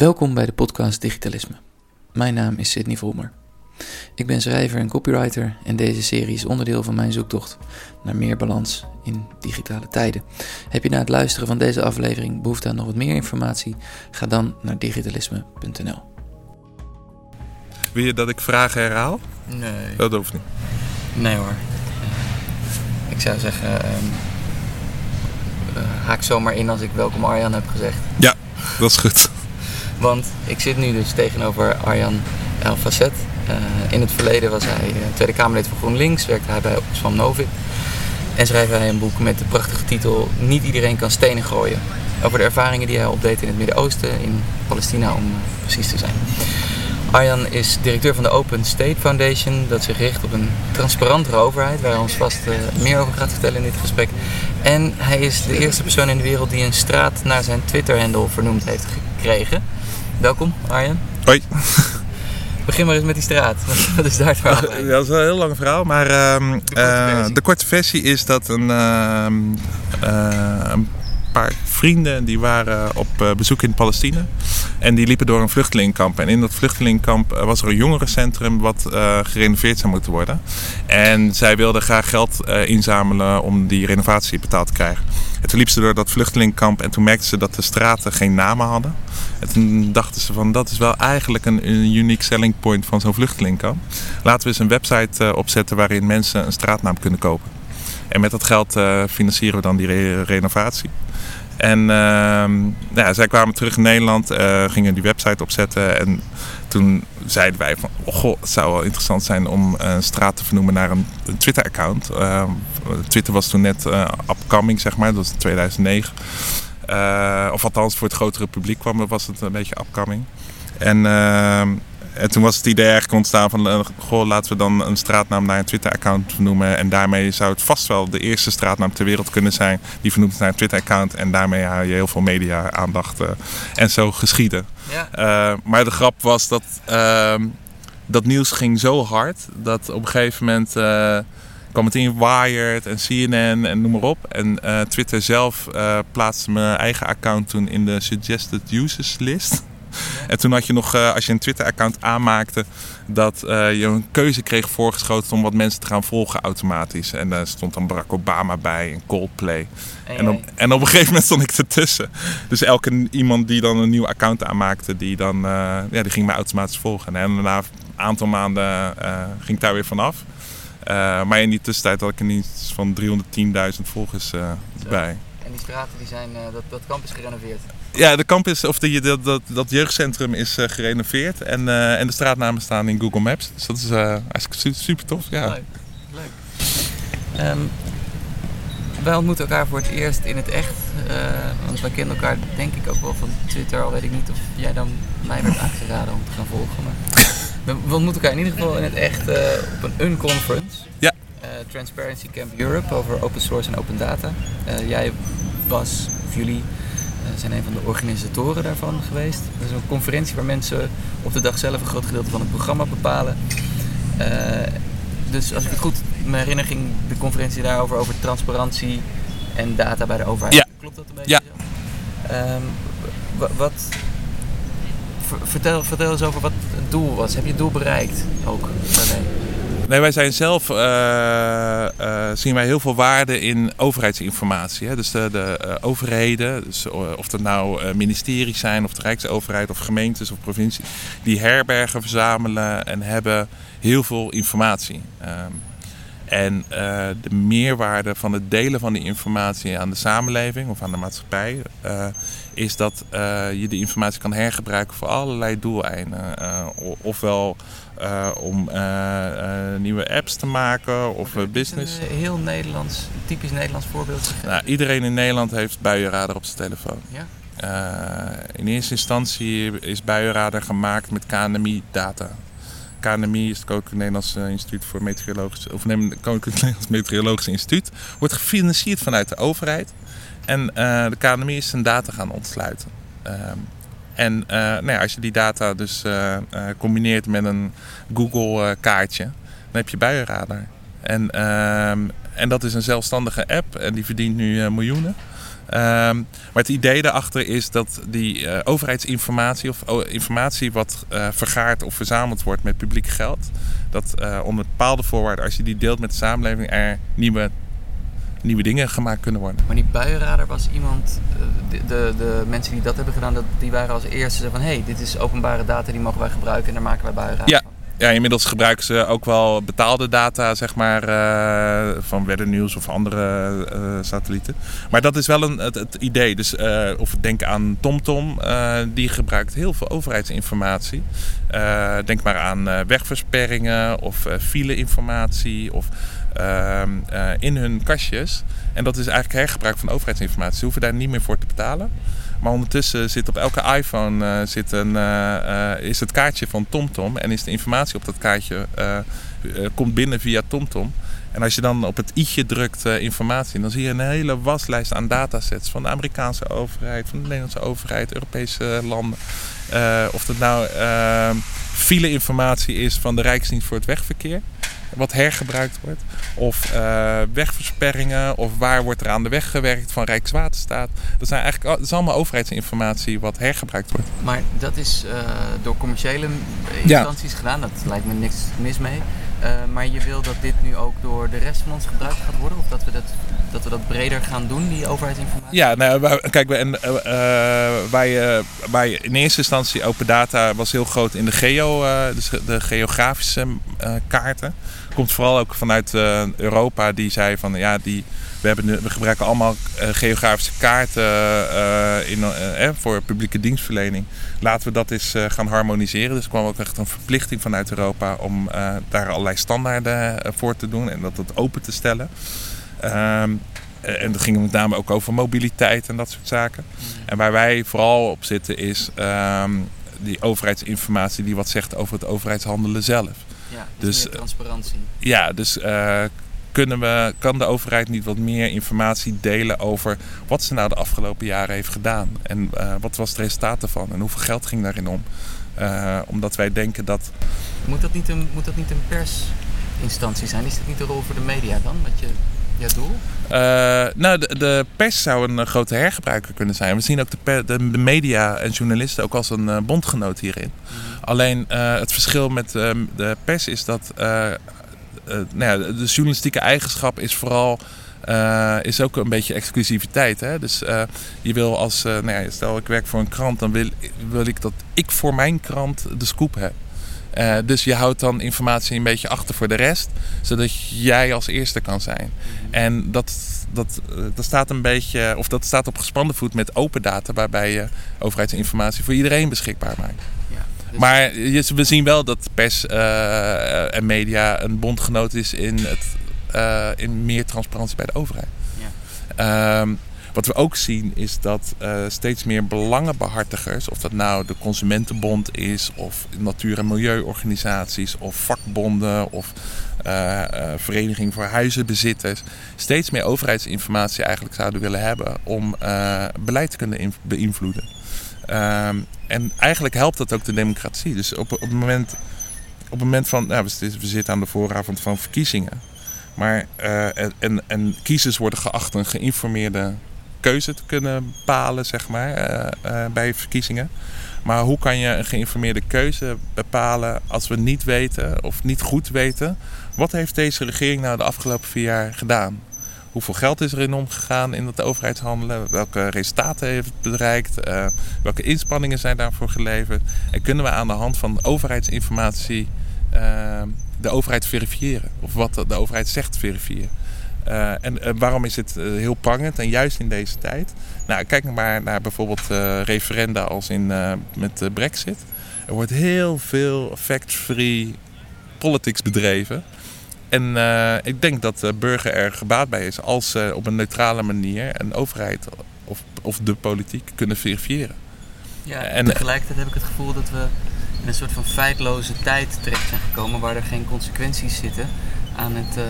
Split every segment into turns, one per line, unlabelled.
Welkom bij de podcast Digitalisme. Mijn naam is Sidney Volmer. Ik ben schrijver en copywriter en deze serie is onderdeel van mijn zoektocht naar meer balans in digitale tijden. Heb je na het luisteren van deze aflevering behoefte aan nog wat meer informatie? Ga dan naar digitalisme.nl.
Wil je dat ik vragen herhaal?
Nee.
Dat hoeft niet.
Nee hoor. Ik zou zeggen, um, uh, haak zomaar in als ik welkom Arjan heb gezegd.
Ja, dat is goed.
Want ik zit nu dus tegenover Arjan Elfacet. Uh, in het verleden was hij uh, Tweede Kamerlid voor GroenLinks, werkte hij bij Oxfam Novib. En schreef hij een boek met de prachtige titel Niet iedereen kan stenen gooien. Over de ervaringen die hij opdeed in het Midden-Oosten, in Palestina om precies te zijn. Arjan is directeur van de Open State Foundation, dat zich richt op een transparantere overheid, waar hij ons vast meer over gaat vertellen in dit gesprek. En hij is de eerste persoon in de wereld die een straat naar zijn Twitter-handle vernoemd heeft gekregen. Welkom, Arjan.
Hoi.
Begin maar eens met die straat. Wat is daar het verhaal bij?
Dat is een heel lang verhaal, maar uh,
de, korte
uh, de, korte versie is dat een, uh, een paar vrienden die waren op bezoek in Palestina en die liepen door een vluchtelingenkamp. En in dat vluchtelingenkamp was er een jongerencentrum wat gerenoveerd zou moeten worden. En zij wilden graag geld inzamelen om die renovatie betaald te krijgen. En toen liepen ze door dat vluchtelingenkamp en toen merkten ze dat de straten geen namen hadden. En toen dachten ze van dat is wel eigenlijk een, een unique selling point van zo'n vluchtelingkamp. Laten we eens een website opzetten waarin mensen een straatnaam kunnen kopen. En met dat geld financieren we dan die re renovatie. En uh, ja, zij kwamen terug in Nederland, uh, gingen die website opzetten. En toen zeiden wij van, oh het zou wel interessant zijn om een straat te vernoemen naar een, Twitter-account. Uh, Twitter was toen net uh, upcoming, zeg maar, dat was in 2009. Uh, of althans, voor het grotere publiek kwam, was het een beetje upcoming. En, en toen was het idee eigenlijk ontstaan van, goh, laten we dan een straatnaam naar een Twitter-account vernoemen. En daarmee zou het vast wel de eerste straatnaam ter wereld kunnen zijn die vernoemd is naar een Twitter-account. En daarmee haal je heel veel media-aandacht en zo geschieden.
Ja.
Uh, maar de grap was dat uh, dat nieuws ging zo hard dat op een gegeven moment kwam het in Wired en CNN en noem maar op. En Twitter zelf plaatste mijn eigen account toen in de suggested users list. En toen had je nog, uh, als je een Twitter-account aanmaakte, dat uh, je een keuze kreeg voorgeschoten om wat mensen te gaan volgen automatisch. En daar stond dan Barack Obama bij en Coldplay.
En,
en, op, en op een gegeven moment stond ik ertussen. Dus elke iemand die dan een nieuw account aanmaakte, die, dan, uh, ja, die ging mij automatisch volgen. En na een aantal maanden ging ik daar weer vanaf. maar in die tussentijd had ik er iets van 310.000 volgers bij.
Straten, die zijn, dat, dat kamp is gerenoveerd?
Ja, de kamp is, of die, dat, dat, dat jeugdcentrum is uh, gerenoveerd en, uh, en de straatnamen staan in Google Maps. Dus dat is uh, eigenlijk super tof. Ja.
Leuk. Leuk. Um, wij ontmoeten elkaar voor het eerst in het echt. want wij kennen elkaar denk ik ook wel van Twitter. Al weet ik niet of jij dan mij werd aangeraden om te gaan volgen. Maar we ontmoeten elkaar in ieder geval in het echt op een unconference.
Ja.
Transparency Camp Europe over open source en open data. jij was, of jullie, zijn een van de organisatoren daarvan geweest. Dat is een conferentie waar mensen op de dag zelf een groot gedeelte van het programma bepalen. Uh, dus als ik het goed me herinner, ging de conferentie daarover over transparantie en data bij de overheid.
Ja.
Klopt dat een beetje?
Ja.
Um, wat, vertel, vertel eens over wat het doel was. Heb je het doel bereikt ook daarmee?
Nee, wij zijn zelf, uh, uh, zien wij heel veel waarde in overheidsinformatie. Hè? Dus de, de uh, overheden, dus, of dat nou ministeries zijn, of de Rijksoverheid, of gemeentes of provincie, die herbergen, verzamelen en hebben heel veel informatie. Um, en de meerwaarde van het delen van die informatie aan de samenleving of aan de maatschappij is dat je die informatie kan hergebruiken voor allerlei doeleinden. ofwel uh, om uh, uh, nieuwe apps te maken of business.
Een heel Nederlands, typisch Nederlands voorbeeld.
Nou, iedereen in Nederland heeft buienradar op zijn telefoon.
Ja.
in eerste instantie is buienradar gemaakt met KNMI data. KNMI is het Koninklijk Nederlands Instituut voor Meteorologische, of nee, het Koninklijk Nederlands Meteorologisch Instituut, wordt gefinancierd vanuit de overheid. En de KNMI is zijn data gaan ontsluiten. En uh, nou ja, als je die data dus uh, uh, combineert met een Google kaartje, dan heb je buienradar. En, ehm, en dat is een zelfstandige app en die verdient nu miljoenen. Ehm, maar het idee daarachter is dat die overheidsinformatie of oh, informatie wat vergaard of verzameld wordt met publiek geld, dat onder bepaalde voorwaarden, als je die deelt met de samenleving, er nieuwe, nieuwe dingen gemaakt kunnen worden.
Maar die buienradar was iemand, de, de, de, mensen die dat hebben gedaan, dat, die waren als eerste van hé, hey, dit is openbare data, die mogen wij gebruiken en daar maken wij buienradar
ja.
van.
Ja, inmiddels gebruiken ze ook wel betaalde data, zeg maar, uh, van Weather News of andere uh, satellieten. Maar dat is wel een, het, het idee. Dus, uh, of denk aan TomTom, die gebruikt heel veel overheidsinformatie. denk maar aan wegversperringen of fileinformatie of in hun kastjes. En dat is eigenlijk hergebruik van overheidsinformatie. Ze hoeven daar niet meer voor te betalen. Maar ondertussen zit op elke iPhone uh, zit een, uh, is het kaartje van TomTom. En is de informatie op dat kaartje komt binnen via TomTom. En als je dan op het i'tje drukt informatie, dan zie je een hele waslijst aan datasets van de Amerikaanse overheid, van de Nederlandse overheid, Europese landen. of dat nou file-informatie is van de Rijksdienst voor het Wegverkeer wat hergebruikt wordt. Of uh, wegversperringen. Of waar wordt er aan de weg gewerkt van Rijkswaterstaat. Dat, zijn eigenlijk, dat is allemaal overheidsinformatie wat hergebruikt wordt.
Maar dat is uh, door commerciële instanties ja. gedaan. Dat lijkt me niks mis mee. Uh, maar je wil dat dit nu ook door de rest van ons gebruikt gaat worden? Of dat we dat, dat, we dat breder gaan doen, die overheidsinformatie?
Ja, nou, kijk, wij, wij, wij in eerste instantie open data was heel groot in de geo, dus de geografische kaarten komt vooral ook vanuit uh, Europa die zei van ja, die, we, hebben we gebruiken allemaal uh, geografische kaarten uh, in, voor publieke dienstverlening. Laten we dat eens gaan harmoniseren. Dus er kwam ook echt een verplichting vanuit Europa om daar allerlei standaarden voor te doen en dat het open te stellen. Ehm, en dat ging met name ook over mobiliteit en dat soort zaken. En waar wij vooral op zitten is um, die overheidsinformatie die wat zegt over het overheidshandelen zelf.
Ja, dus, dus transparantie.
Ja, dus uh, kunnen we, kan de overheid niet wat meer informatie delen over wat ze nou de afgelopen jaren heeft gedaan? En uh, wat was het resultaat ervan? En hoeveel geld ging daarin om? Uh, omdat wij denken dat.
Moet dat niet een, moet dat niet een persinstantie zijn? Is dat niet de rol voor de media dan? Wat je, jouw doel?
Uh, nou, de, de, pers zou een grote hergebruiker kunnen zijn. We zien ook de, per, de, de media en journalisten ook als een uh, bondgenoot hierin. Mm -hmm. Alleen het verschil met de pers is dat nou ja, de journalistieke eigenschap is vooral. is ook een beetje exclusiviteit. Hè? Dus je wil als, nou ja, stel ik werk voor een krant, dan wil, wil ik dat ik voor mijn krant de scoop heb. Uh, dus je houdt dan informatie een beetje achter voor de rest, zodat jij als eerste kan zijn. En dat, dat, dat staat een beetje, of dat staat op gespannen voet met open data, waarbij je overheidsinformatie voor iedereen beschikbaar maakt. Ja, dus... Maar we zien wel dat pers uh, en media een bondgenoot is in, het, uh, in meer transparantie bij de overheid. Ja. Um, wat we ook zien is dat uh, steeds meer belangenbehartigers, of dat nou de Consumentenbond is, of natuur- en milieuorganisaties, of vakbonden, of uh, Vereniging voor Huizenbezitters, steeds meer overheidsinformatie eigenlijk zouden willen hebben om beleid te kunnen beïnvloeden. Ehm, en eigenlijk helpt dat ook de democratie. Dus op, op het moment, op het moment van, nou, we, we zitten aan de vooravond van verkiezingen. Maar, en, en kiezers worden geacht een geïnformeerde keuze te kunnen bepalen, zeg maar, uh, uh, bij verkiezingen. Maar hoe kan je een geïnformeerde keuze bepalen als we niet weten of niet goed weten... wat heeft deze regering nou de afgelopen vier jaar gedaan? Hoeveel geld is erin omgegaan in het overheidshandelen? Welke resultaten heeft het bereikt? Uh, welke inspanningen zijn daarvoor geleverd? En kunnen we aan de hand van overheidsinformatie de overheid verifiëren? Of wat de overheid zegt verifiëren? Uh, en uh, waarom is het uh, heel prangend en juist in deze tijd? Nou, kijk maar naar bijvoorbeeld referenda als in, met de Brexit. Er wordt heel veel fact-free politics bedreven. En ik denk dat de burger er gebaat bij is als ze op een neutrale manier een overheid of, of de politiek kunnen verifiëren.
Ja, en tegelijkertijd heb ik het gevoel dat we in een soort van feitloze tijd terecht zijn gekomen waar er geen consequenties zitten aan het,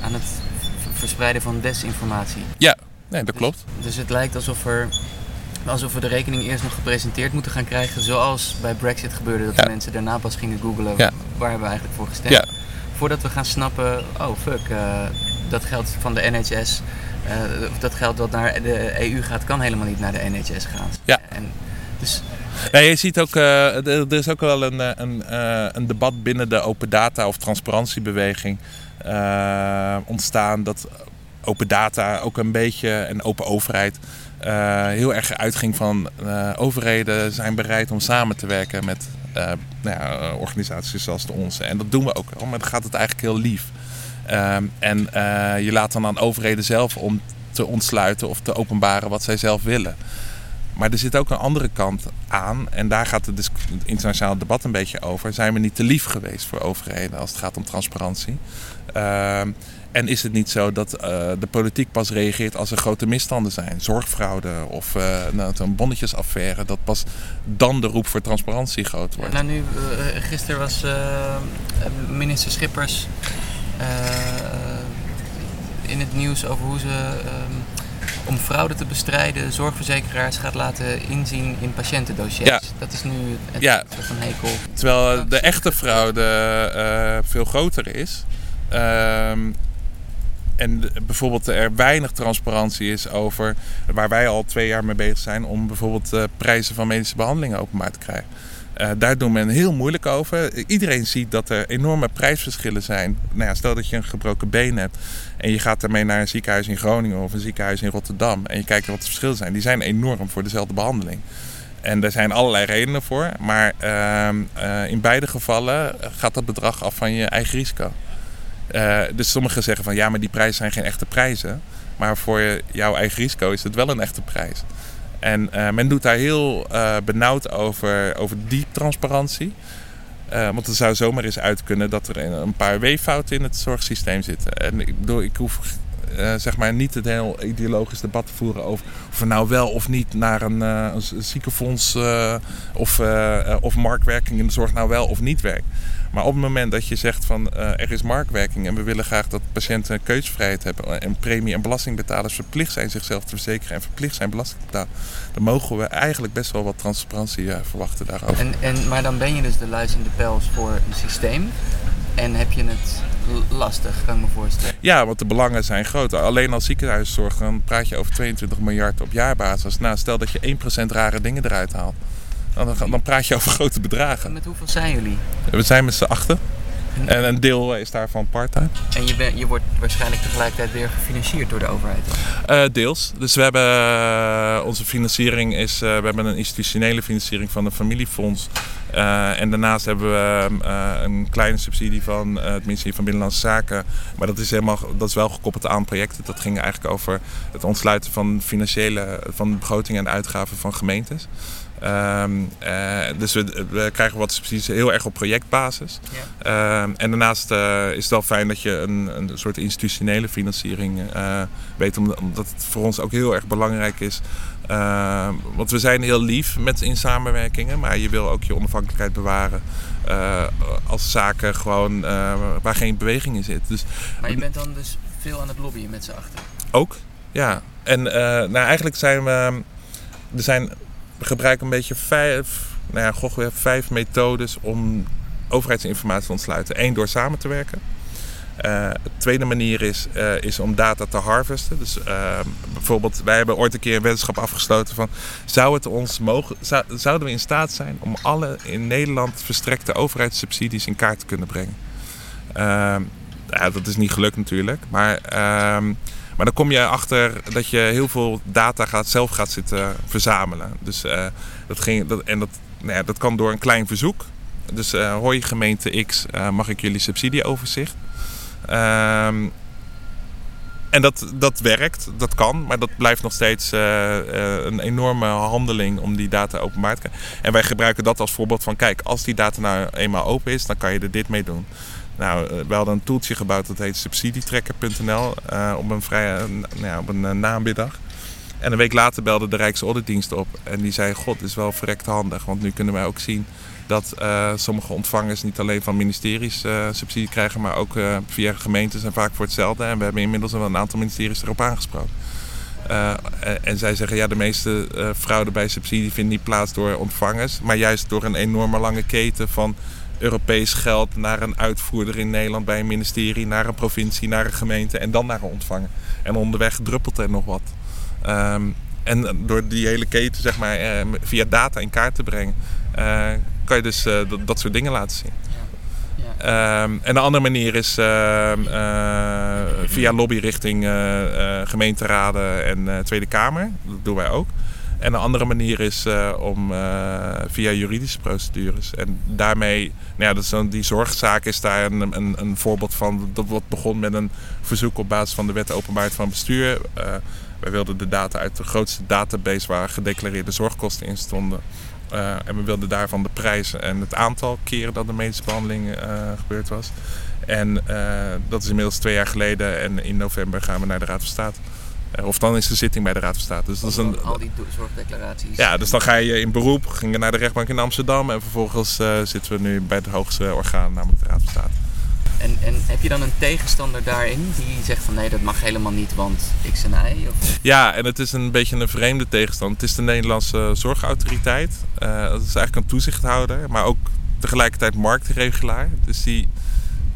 aan het verspreiden van desinformatie.
Ja, nee, dat klopt.
Dus, dus het lijkt alsof, er, alsof we de rekening eerst nog gepresenteerd moeten gaan krijgen, zoals bij Brexit gebeurde, dat
ja.
de mensen daarna pas gingen googlen
ja.
waar hebben we eigenlijk voor gestemd.
Ja.
Voordat we gaan snappen, oh fuck, uh, dat geld van de NHS, dat geld wat naar de EU gaat, kan helemaal niet naar de NHS gaan.
Ja.
En dus
ja, je ziet ook, uh, er is ook wel een, een, een debat binnen de open data of transparantiebeweging uh, ontstaan dat open data ook een beetje en open overheid uh, heel erg uitging van uh, overheden zijn bereid om samen te werken met nou ja, organisaties zoals de onze. En dat doen we ook wel, maar dan gaat het eigenlijk heel lief. Ehm, en je laat dan aan overheden zelf om te ontsluiten of te openbaren wat zij zelf willen. Maar er zit ook een andere kant aan. En daar gaat het, internationale debat een beetje over. Zijn we niet te lief geweest voor overheden als het gaat om transparantie? Ehm, en is het niet zo dat uh, de politiek pas reageert als er grote misstanden zijn? Zorgfraude of uh, nou, een bonnetjesaffaire. Dat pas dan de roep voor transparantie groot wordt.
nou, nu, uh, gisteren was minister Schippers in het nieuws over hoe ze ehm, om fraude te bestrijden zorgverzekeraars gaat laten inzien in patiëntendossiers.
Ja.
Dat is nu het
Ja.
van hekel.
Terwijl de echte fraude eh, veel groter is. Ehm, en de- bijvoorbeeld er weinig transparantie is over waar wij al twee jaar mee bezig zijn om bijvoorbeeld eh, prijzen van medische behandelingen openbaar te krijgen. Eh, daar doen men heel moeilijk over. Iedereen ziet dat er enorme prijsverschillen zijn. Nou ja, stel dat je een gebroken been hebt en je gaat daarmee naar een ziekenhuis in Groningen of een ziekenhuis in Rotterdam en je kijkt wat de verschillen zijn. Die zijn enorm voor dezelfde behandeling. En er zijn allerlei redenen voor, maar ehm, eh, in beide gevallen gaat dat bedrag af van je eigen risico. Eh, dus sommigen zeggen van ja, maar die prijzen zijn geen echte prijzen. Maar voor jouw eigen risico is het wel een echte prijs. En eh, men doet daar heel eh, benauwd over, over die transparantie. Want het zou zomaar eens uit kunnen dat er een een paar weeffouten in het zorgsysteem zitten. En ik bedoel, ik hoef eh, zeg maar niet het heel ideologisch debat te voeren over of we nou wel of niet naar een, eh, ziekenfonds eh, of, of marktwerking in de zorg nou wel of niet werkt. Maar op het moment dat je zegt van er is marktwerking en we willen graag dat patiënten keuzevrijheid hebben en premie- en belastingbetalers verplicht zijn zichzelf te verzekeren en verplicht zijn belasting te betalen, dan mogen we eigenlijk best wel wat transparantie verwachten daarover.
En, en, maar dan ben je dus de luis in de pels voor een systeem. En heb je het lastig, kan ik me voorstellen.
Ja, want de belangen zijn groot. Alleen als ziekenhuiszorg, dan praat je over 22 miljard op jaarbasis. Nou, stel dat je 1% rare dingen eruit haalt. Dan, dan praat je over grote bedragen.
Met hoeveel zijn jullie?
We zijn met z'n achten. En een deel is daarvan part-time.
En je, ben, je wordt waarschijnlijk tegelijkertijd weer gefinancierd door de overheid.
Eh, deels. Dus we hebben eh, onze financiering is, eh, we hebben een institutionele financiering van een familiefonds. En daarnaast hebben we een kleine subsidie van het ministerie van Binnenlandse Zaken. Maar dat is, helemaal, dat is wel gekoppeld aan projecten. Dat ging eigenlijk over het ontsluiten van financiële van de begroting en uitgaven van gemeentes. Ehm, eh, dus we, we krijgen wat subsidies heel erg op projectbasis.
Ja.
Ehm, en daarnaast eh, is het wel fijn dat je een, een soort institutionele financiering eh, weet, om- omdat het voor ons ook heel erg belangrijk is. Ehm, want we zijn heel lief met in samenwerkingen, maar je wil ook je onafhankelijkheid bewaren als zaken gewoon waar geen beweging in zit. Dus
Maar je bent dan dus veel aan het lobbyen met z'n achter.
ook, ja. En nou, eigenlijk zijn we. Er zijn, gebruiken een beetje vijf, nou ja, vijf methodes om overheidsinformatie te ontsluiten. Eén door samen te werken. De tweede manier is, eh, is om data te harvesten. Dus eh, bijvoorbeeld, wij hebben ooit een keer een wetenschap afgesloten van... Zou het ons mogen, zou- zouden we in staat zijn om alle in Nederland verstrekte overheidssubsidies in kaart te kunnen brengen? Ehm, ja, dat is niet gelukt natuurlijk. Maar, ehm, maar dan kom je achter dat je heel veel data gaat, zelf gaat zitten verzamelen. Dus, eh, dat, ging, dat, en dat, nou ja, dat kan door een klein verzoek. Dus eh hoi gemeente X, eh, mag ik jullie subsidieoverzicht? Ehm, en dat, dat werkt, dat kan, maar dat blijft nog steeds een enorme handeling om die data openbaar te krijgen. En wij gebruiken dat als voorbeeld van, kijk, als die data nou eenmaal open is, dan kan je er dit mee doen. Nou, eh, we hadden een toeltje gebouwd dat heet subsidietrekker.nl eh, op een vrije, nou ja, op een eh, namiddag. En een week later belde de Rijksauditdienst op en die zei, god, is wel verrekt handig, want nu kunnen wij ook zien dat sommige ontvangers niet alleen van ministeries subsidie krijgen, maar ook via gemeentes en vaak voor hetzelfde. En we hebben inmiddels wel een aantal ministeries erop aangesproken. En, zij zeggen, ja, de meeste eh, fraude bij subsidie vindt niet plaats door ontvangers, maar juist door een enorme lange keten van Europees geld naar een uitvoerder in Nederland bij een ministerie, naar een provincie, naar een gemeente en dan naar een ontvanger. En onderweg druppelt er nog wat. Ehm, en door die hele keten zeg maar, eh, via data in kaart te brengen, eh, kan je dus eh, dat, dat soort dingen laten zien. Ehm, en de andere manier is ehm, via lobby richting gemeenteraden en Tweede Kamer. Dat doen wij ook. En een andere manier is om via juridische procedures. En daarmee, nou ja, dat is die zorgzaak is daar een, een, een voorbeeld van. Dat wat begon met een verzoek op basis van de wet openbaarheid van bestuur. Wij wilden de data uit de grootste database waar gedeclareerde zorgkosten in stonden. Uh, en we wilden daarvan de prijzen en het aantal keren dat de medische behandeling uh, gebeurd was. En uh, dat is inmiddels twee jaar geleden en in november gaan we naar de Raad van State. Of dan is de zitting bij de Raad van State. Dus dat is een,
al die zorgdeclaraties.
Ja, dus dan ga je in beroep, gingen naar de rechtbank in Amsterdam en vervolgens zitten we nu bij het hoogste orgaan, namelijk de Raad van State.
En, en heb je dan een tegenstander daarin die zegt van nee, dat mag helemaal niet, want X en Y? Of?
Ja, en het is een beetje een vreemde tegenstander. Het is de Nederlandse Zorgautoriteit. Uh, dat is eigenlijk een toezichthouder, maar ook tegelijkertijd marktregulaar. Dus die,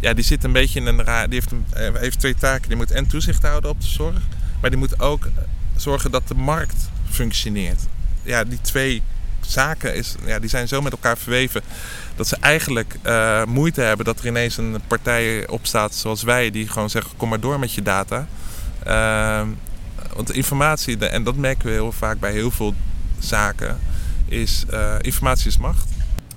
ja, die zit een beetje in een raar. Die heeft, eh, heeft twee taken. Die moet en toezicht houden op de zorg, maar die moet ook zorgen dat de markt functioneert. Ja, die twee zaken is, ja, die zijn zo met elkaar verweven dat ze eigenlijk uh, moeite hebben dat er ineens een partij opstaat zoals wij, die gewoon zeggen: kom maar door met je data. Uh, want informatie, en dat merken we heel vaak bij heel veel zaken, is uh, informatie is macht.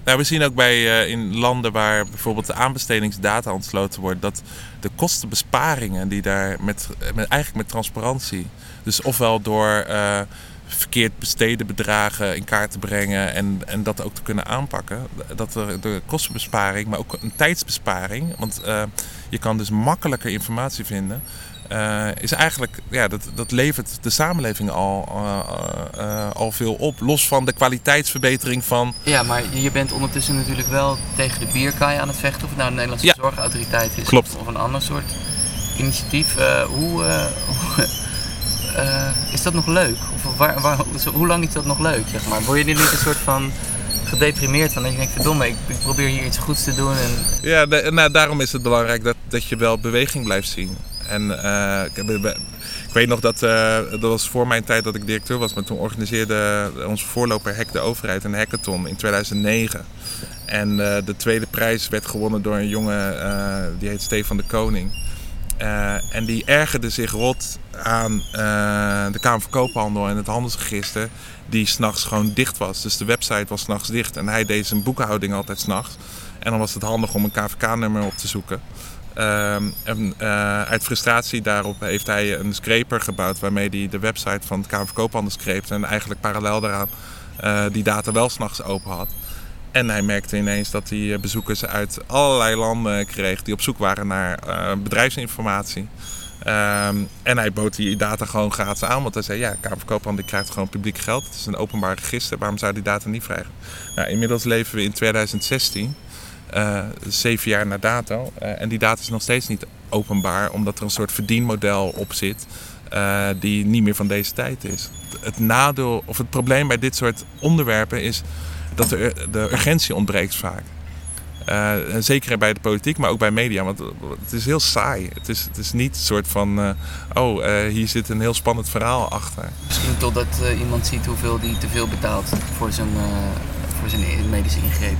Nou, we zien ook bij, in landen waar bijvoorbeeld de aanbestedingsdata ontsloten wordt, dat de kostenbesparingen die daar met, met eigenlijk met transparantie, dus ofwel door verkeerd besteden bedragen in kaart te brengen en, en dat ook te kunnen aanpakken. Dat er de kostenbesparing, maar ook een tijdsbesparing, want uh, je kan dus makkelijker informatie vinden. Uh, is eigenlijk, ja, dat, dat levert de samenleving al, uh, al veel op. Los van de kwaliteitsverbetering van.
Ja, maar je bent ondertussen natuurlijk wel tegen de bierkaai aan het vechten. Of het nou de Nederlandse ja. Zorgautoriteit is
Klopt.
of een ander soort initiatief. hoe, is dat nog leuk? Of waar, waar, hoe lang is dat nog leuk? Zeg maar? Word je niet een soort van gedeprimeerd van dat je denkt, verdomme, ik, ik probeer hier iets goeds te doen. En...
Ja, de, nou, daarom is het belangrijk dat, dat je wel beweging blijft zien. En uh, ik, weet nog dat, uh, dat was voor mijn tijd dat ik directeur was, maar toen organiseerde onze voorloper Hek de Overheid een hackathon in 2009. En de tweede prijs werd gewonnen door een jongen, die heet Stefan de Koning. En die ergerde zich rot aan de Kamer van Koophandel en het handelsregister, die s'nachts gewoon dicht was. Dus de website was s'nachts dicht en hij deed zijn boekhouding altijd s'nachts. En dan was het handig om een KVK-nummer op te zoeken. Uh, en uh, uit frustratie daarop heeft hij een scraper gebouwd waarmee hij de website van het Kamer van Koophandel screepte en eigenlijk parallel daaraan die data wel s'nachts open had. En hij merkte ineens dat hij eh, bezoekers uit allerlei landen kreeg die op zoek waren naar bedrijfsinformatie. Um, en hij bood die data gewoon gratis aan, want hij zei: Ja, Kamer die krijgt gewoon publiek geld. Het is een openbaar register, waarom zou die data niet vrijgen? Nou, inmiddels leven we in 2016, uh, eh, zeven jaar na dato. Uh, en die data is nog steeds niet openbaar, omdat er een soort verdienmodel op zit. Uh, die niet meer van deze tijd is. Het nadeel of het probleem bij dit soort onderwerpen is dat de, de urgentie ontbreekt vaak. Zeker bij de politiek, maar ook bij media. Want het is heel saai. Het is, het is niet een soort van... Oh, hier zit een heel spannend verhaal achter.
Misschien totdat iemand ziet hoeveel die te veel betaalt voor zijn, voor zijn medische ingreep.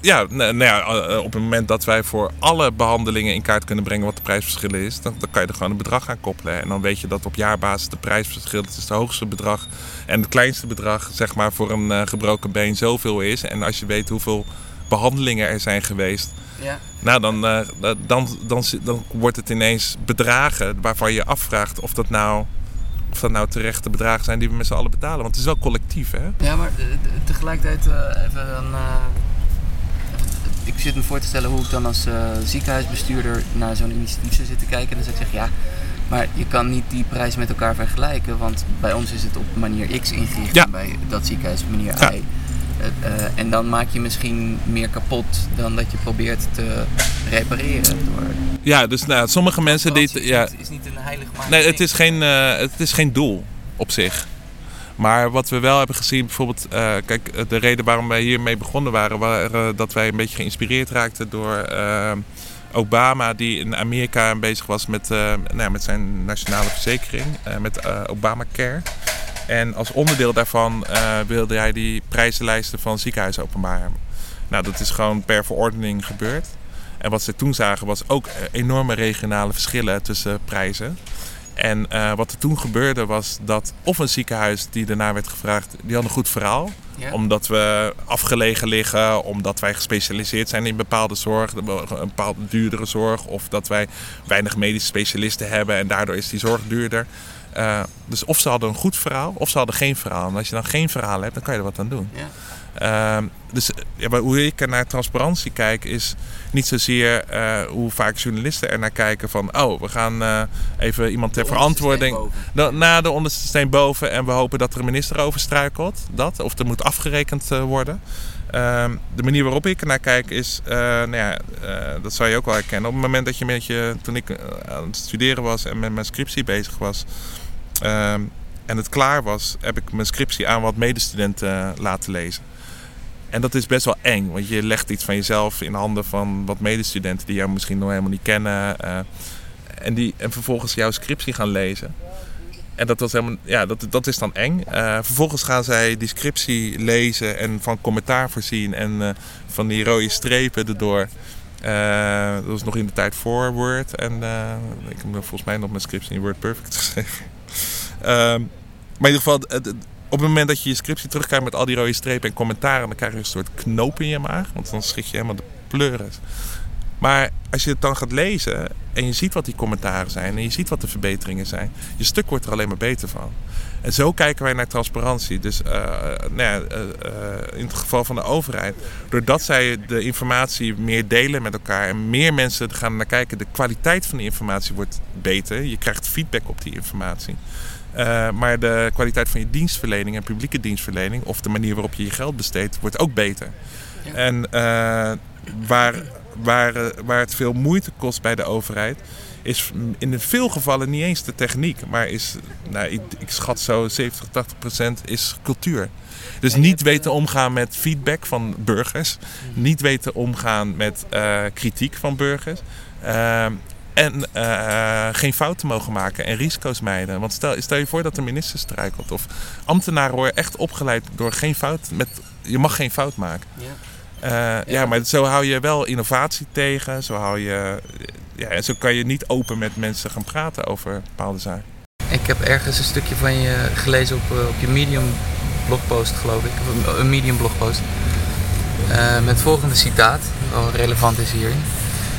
Ja, nou, ja, op het moment dat wij voor alle behandelingen in kaart kunnen brengen wat de prijsverschillen is, dan, dan, kan je er gewoon een bedrag aan koppelen. En dan weet je dat op jaarbasis de prijsverschil, het is het hoogste bedrag en het kleinste bedrag, zeg maar, voor een uh, gebroken been zoveel is. En als je weet hoeveel behandelingen er zijn geweest, ja. nou, dan, uh, dan, dan, dan, dan wordt het ineens bedragen waarvan je afvraagt of dat nou of dat nou terechte bedragen zijn die we met z'n allen betalen. Want het is wel collectief, hè?
Ja, maar tegelijkertijd uh, even een ik zit me voor te stellen hoe ik dan als uh, ziekenhuisbestuurder naar zo'n initiatief zou zitten kijken. En dan zou ik zeggen, ja, maar je kan niet die prijs met elkaar vergelijken. Want bij ons is het op manier X ingericht en bij dat ziekenhuis manier Y. Uh, en dan maak je misschien meer kapot dan dat je probeert te repareren. Door...
Ja, dus nou, sommige mensen...
die,
ja,
is niet een heilig
Nee, het is, geen, het is geen doel op zich. Maar wat we wel hebben gezien, bijvoorbeeld, uh, kijk, de reden waarom wij hiermee begonnen waren, waren dat wij een beetje geïnspireerd raakten door Obama, die in Amerika bezig was met, nou, met zijn nationale verzekering, met Obamacare. En als onderdeel daarvan wilde hij die prijzenlijsten van ziekenhuizen openbaren. Nou, dat is gewoon per verordening gebeurd. En wat ze toen zagen was ook enorme regionale verschillen tussen prijzen. En uh, wat er toen gebeurde was dat of een ziekenhuis die daarna werd gevraagd, die had een goed verhaal. Omdat we afgelegen liggen, omdat wij gespecialiseerd zijn in bepaalde zorg, een bepaalde duurdere zorg. Of dat wij weinig medische specialisten hebben en daardoor is die zorg duurder. Uh, dus of ze hadden een goed verhaal, of ze hadden geen verhaal. En als je dan geen verhaal hebt, dan kan je er wat aan doen. Ja. Uh, dus ja, hoe ik naar transparantie kijk, is niet zozeer uh, hoe vaak journalisten er naar kijken van... oh, we gaan uh, even iemand ter verantwoording... Na de onderste steen boven en we hopen dat er een minister over struikelt. Dat, of er moet afgerekend uh, worden. Ehm, de manier waarop ik naar kijk is, nou ja, dat zou je ook wel herkennen. Op het moment dat je met je, toen ik aan het studeren was en met mijn scriptie bezig was... Ehm, en het klaar was, heb ik mijn scriptie aan wat medestudenten laten lezen. En dat is best wel eng, want je legt iets van jezelf in handen van wat medestudenten die jou misschien nog helemaal niet kennen. Uh, en, die, en vervolgens jouw scriptie gaan lezen. En dat, was helemaal, ja, dat, dat is dan eng. Uh, vervolgens gaan zij die scriptie lezen en van commentaar voorzien en uh, van die rode strepen erdoor. dat was nog in de tijd voor Word. En ik heb volgens mij nog mijn scriptie in Word Perfect geschreven. Ehm, maar in ieder geval, op het moment dat je je scriptie terugkijkt met al die rode strepen en commentaren, dan krijg je een soort knoop in je maag. Want dan schrik je helemaal de pleuren. Maar als je het dan gaat lezen en je ziet wat die commentaren zijn en je ziet wat de verbeteringen zijn, je stuk wordt er alleen maar beter van. En zo kijken wij naar transparantie. Dus uh, nou ja, uh, in het geval van de overheid, doordat zij de informatie meer delen met elkaar en meer mensen gaan naar kijken, de kwaliteit van de informatie wordt beter. Je krijgt feedback op die informatie. Uh, maar de kwaliteit van je dienstverlening en publieke dienstverlening, of de manier waarop je je geld besteedt, wordt ook beter. Ja. En uh, waar, waar, waar het veel moeite kost bij de overheid, is in veel gevallen niet eens de techniek, maar is, nou, ik, ik schat zo 70, 80 procent is cultuur. Dus niet weten omgaan met feedback van burgers, niet weten omgaan met uh, kritiek van burgers. Uh, en uh, geen fouten mogen maken en risico's mijden. Want stel, stel je voor dat de minister strijkelt. Of ambtenaren worden echt opgeleid door geen fout. Met, je mag geen fout maken. Ja. Uh, ja. ja. maar zo hou je wel innovatie tegen. Zo, hou je, ja, en zo kan je niet open met mensen gaan praten over bepaalde zaken.
Ik heb ergens een stukje van je gelezen op, op je Medium blogpost, geloof ik. Een Medium blogpost. Uh, met het volgende citaat, wel relevant is hierin.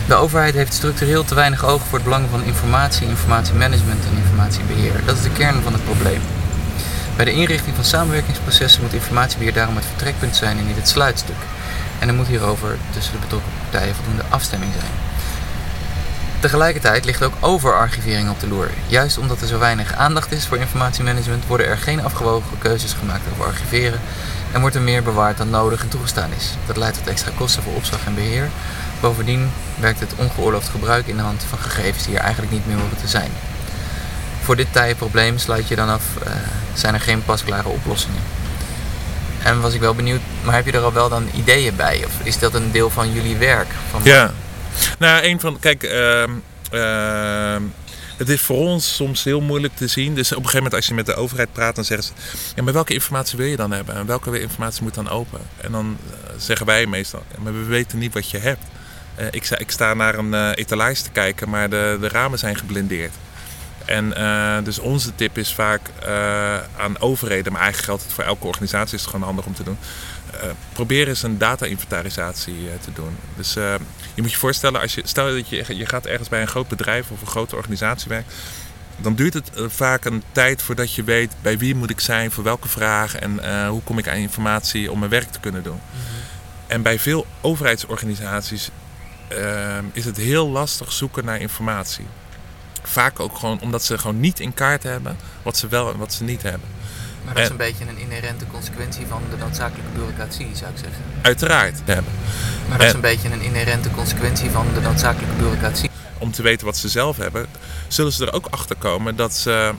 De overheid heeft structureel te weinig oog voor het belang van informatie, informatiemanagement en informatiebeheer. Dat is de kern van het probleem. Bij de inrichting van samenwerkingsprocessen moet informatiebeheer daarom het vertrekpunt zijn en niet het sluitstuk. En er moet hierover tussen de betrokken partijen voldoende afstemming zijn. Tegelijkertijd ligt ook overarchivering op de loer. Juist omdat er zo weinig aandacht is voor informatiemanagement, worden er geen afgewogen keuzes gemaakt over archiveren en wordt er meer bewaard dan nodig en toegestaan is. Dat leidt tot extra kosten voor opslag en beheer, Bovendien werkt het ongeoorloofd gebruik in de hand van gegevens die er eigenlijk niet meer horen te zijn. Voor dit taaie probleem sluit je dan af, uh, zijn er geen pasklare oplossingen. En was ik wel benieuwd, maar heb je er al wel dan ideeën bij? Of is dat een deel van jullie werk? Van
ja, nou een van, kijk, uh, uh, het is voor ons soms heel moeilijk te zien. Dus op een gegeven moment als je met de overheid praat, dan zeggen ze... Ja, maar welke informatie wil je dan hebben? En welke informatie moet dan open? En dan eh, zeggen wij meestal, maar we weten niet wat je hebt. Uh, ik, ik, sta naar een uh, etalage te kijken, maar de, de ramen zijn geblindeerd. En uh, dus onze tip is vaak aan overheden, maar eigenlijk geldt het voor elke organisatie, is het gewoon handig om te doen. probeer eens een data-inventarisatie te doen. Dus je moet je voorstellen, als je, stel dat je, je gaat ergens bij een groot bedrijf of een grote organisatie werken, dan duurt het vaak een tijd voordat je weet bij wie moet ik zijn, voor welke vraag en hoe kom ik aan informatie om mijn werk te kunnen doen. Mm -hmm. En bij veel overheidsorganisaties uh, is het heel lastig zoeken naar informatie. Vaak ook gewoon omdat ze gewoon niet in kaart hebben wat ze wel en wat ze niet hebben.
Maar dat is een beetje een inherente consequentie van de noodzakelijke bureaucratie, zou ik zeggen.
Uiteraard hebben.
Maar dat is een beetje een inherente consequentie van de noodzakelijke bureaucratie.
Om te weten wat ze zelf hebben, zullen ze er ook achter komen dat ze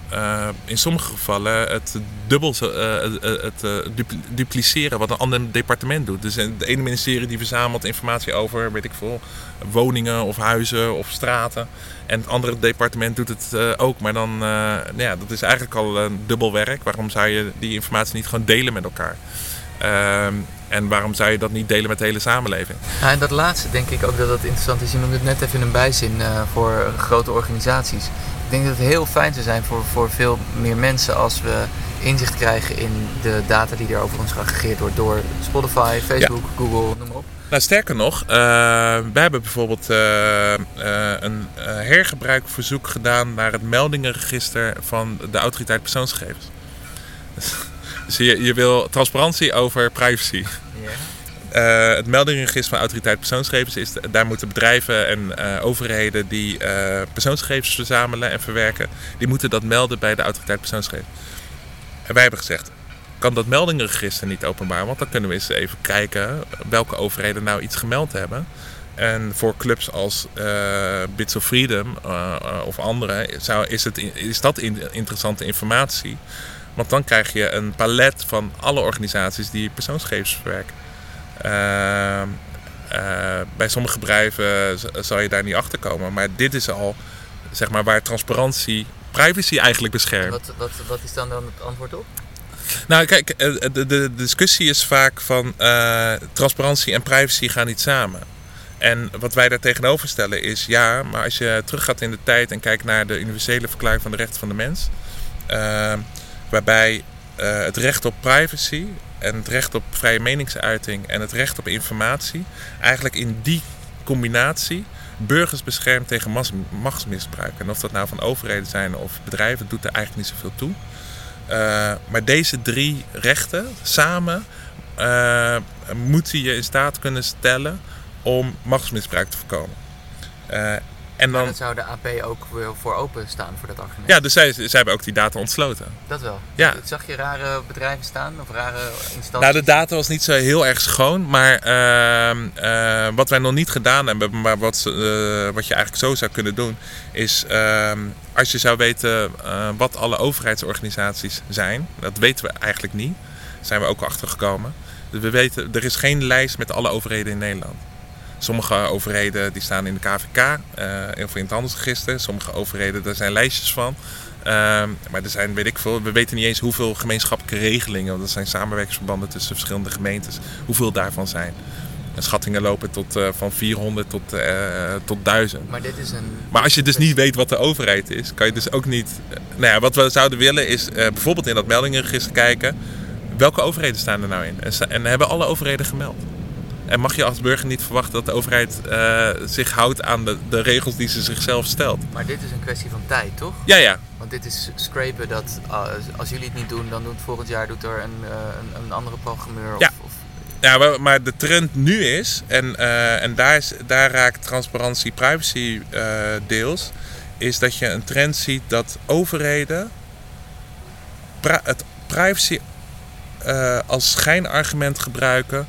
in sommige gevallen het dubbel het, dupliceren wat een ander departement doet. Dus de ene ministerie die verzamelt informatie over, weet ik veel, woningen of huizen of straten. En het andere departement doet het ook. Maar dan, ja, dat is eigenlijk al een dubbel werk. Waarom zou je die informatie niet gewoon delen met elkaar? Ehm, en waarom zou je dat niet delen met de hele samenleving?
Ja, en dat laatste denk ik ook dat dat interessant is. Je noemde het net even in een bijzin uh, voor grote organisaties. Ik denk dat het heel fijn zou zijn voor, voor veel meer mensen als we inzicht krijgen in de data die er over ons geaggregeerd wordt door Spotify, Facebook, Google, noem maar op.
Nou, sterker nog, uh, wij hebben bijvoorbeeld uh, een hergebruikverzoek gedaan naar het meldingenregister van de autoriteit persoonsgegevens. Dus je, je wil transparantie over privacy. Uh, het meldingregister van autoriteit persoonsgegevens is, daar moeten bedrijven en uh, overheden die uh, persoonsgegevens verzamelen en verwerken, die moeten dat melden bij de autoriteit persoonsgegevens. En wij hebben gezegd, kan dat meldingenregister niet openbaar, want dan kunnen we eens even kijken welke overheden nou iets gemeld hebben. En voor clubs als Bits of Freedom of andere zou, is, het, is dat interessante informatie. Want dan krijg je een palet van alle organisaties die persoonsgegevens verwerken. Uh, uh, bij sommige bedrijven zal je daar niet achter komen. Maar dit is al zeg maar, waar transparantie privacy eigenlijk beschermt.
Wat, wat, wat is dan, dan het antwoord op?
Nou, kijk, eh, de, de, de discussie is vaak van uh, transparantie en privacy gaan niet samen. En wat wij daar tegenover stellen is, ja, maar als je teruggaat in de tijd en kijkt naar de universele verklaring van de rechten van de mens, uh, waarbij uh, het recht op privacy en het recht op vrije meningsuiting en het recht op informatie eigenlijk in die combinatie burgers beschermt tegen machtsmisbruik. En of dat nou van overheden zijn of bedrijven, doet er eigenlijk niet zoveel toe. Uh, maar deze drie rechten samen uh, moeten je in staat kunnen stellen om machtsmisbruik te voorkomen.
En dan... zou de AP ook voor open staan voor dat argument?
Ja, dus zij, zij hebben ook die data ontsloten.
Dat wel? Ja. Zag je rare bedrijven staan of rare instanties?
Nou, de data was niet zo heel erg schoon. Maar uh, uh, wat wij nog niet gedaan hebben, maar wat, uh, wat je eigenlijk zo zou kunnen doen, is ehm, als je zou weten eh, wat alle overheidsorganisaties zijn, dat weten we eigenlijk niet. Daar zijn we ook achter gekomen. Dus we weten, er is geen lijst met alle overheden in Nederland. Sommige overheden die staan in de KVK, uh, eh, of in het handelsregister. Sommige overheden, daar zijn lijstjes van. Uh, maar er zijn, weet ik veel, we weten niet eens hoeveel gemeenschappelijke regelingen, want dat zijn samenwerkingsverbanden tussen verschillende gemeentes, hoeveel daarvan zijn. En schattingen lopen tot, uh, van 400 tot, uh, tot 1000.
Maar, dit is een...
maar als je dus niet weet wat de overheid is, kan je dus ook niet. nou ja, wat we zouden willen is bijvoorbeeld in dat meldingenregister kijken. Welke overheden staan er nou in? En, en hebben alle overheden gemeld? En mag je als burger niet verwachten dat de overheid uh, zich houdt aan de, de, regels die ze zichzelf stelt.
Maar dit is een kwestie van tijd, toch?
Ja, ja.
Want dit is scrapen dat uh, als jullie het niet doen, dan doet volgend jaar doet er een, uh, een, een, andere programmeur. Of,
ja. Of... ja, maar de trend nu is, en, en daar, is, daar raakt transparantie privacy deels, is dat je een trend ziet dat overheden het privacy als schijnargument gebruiken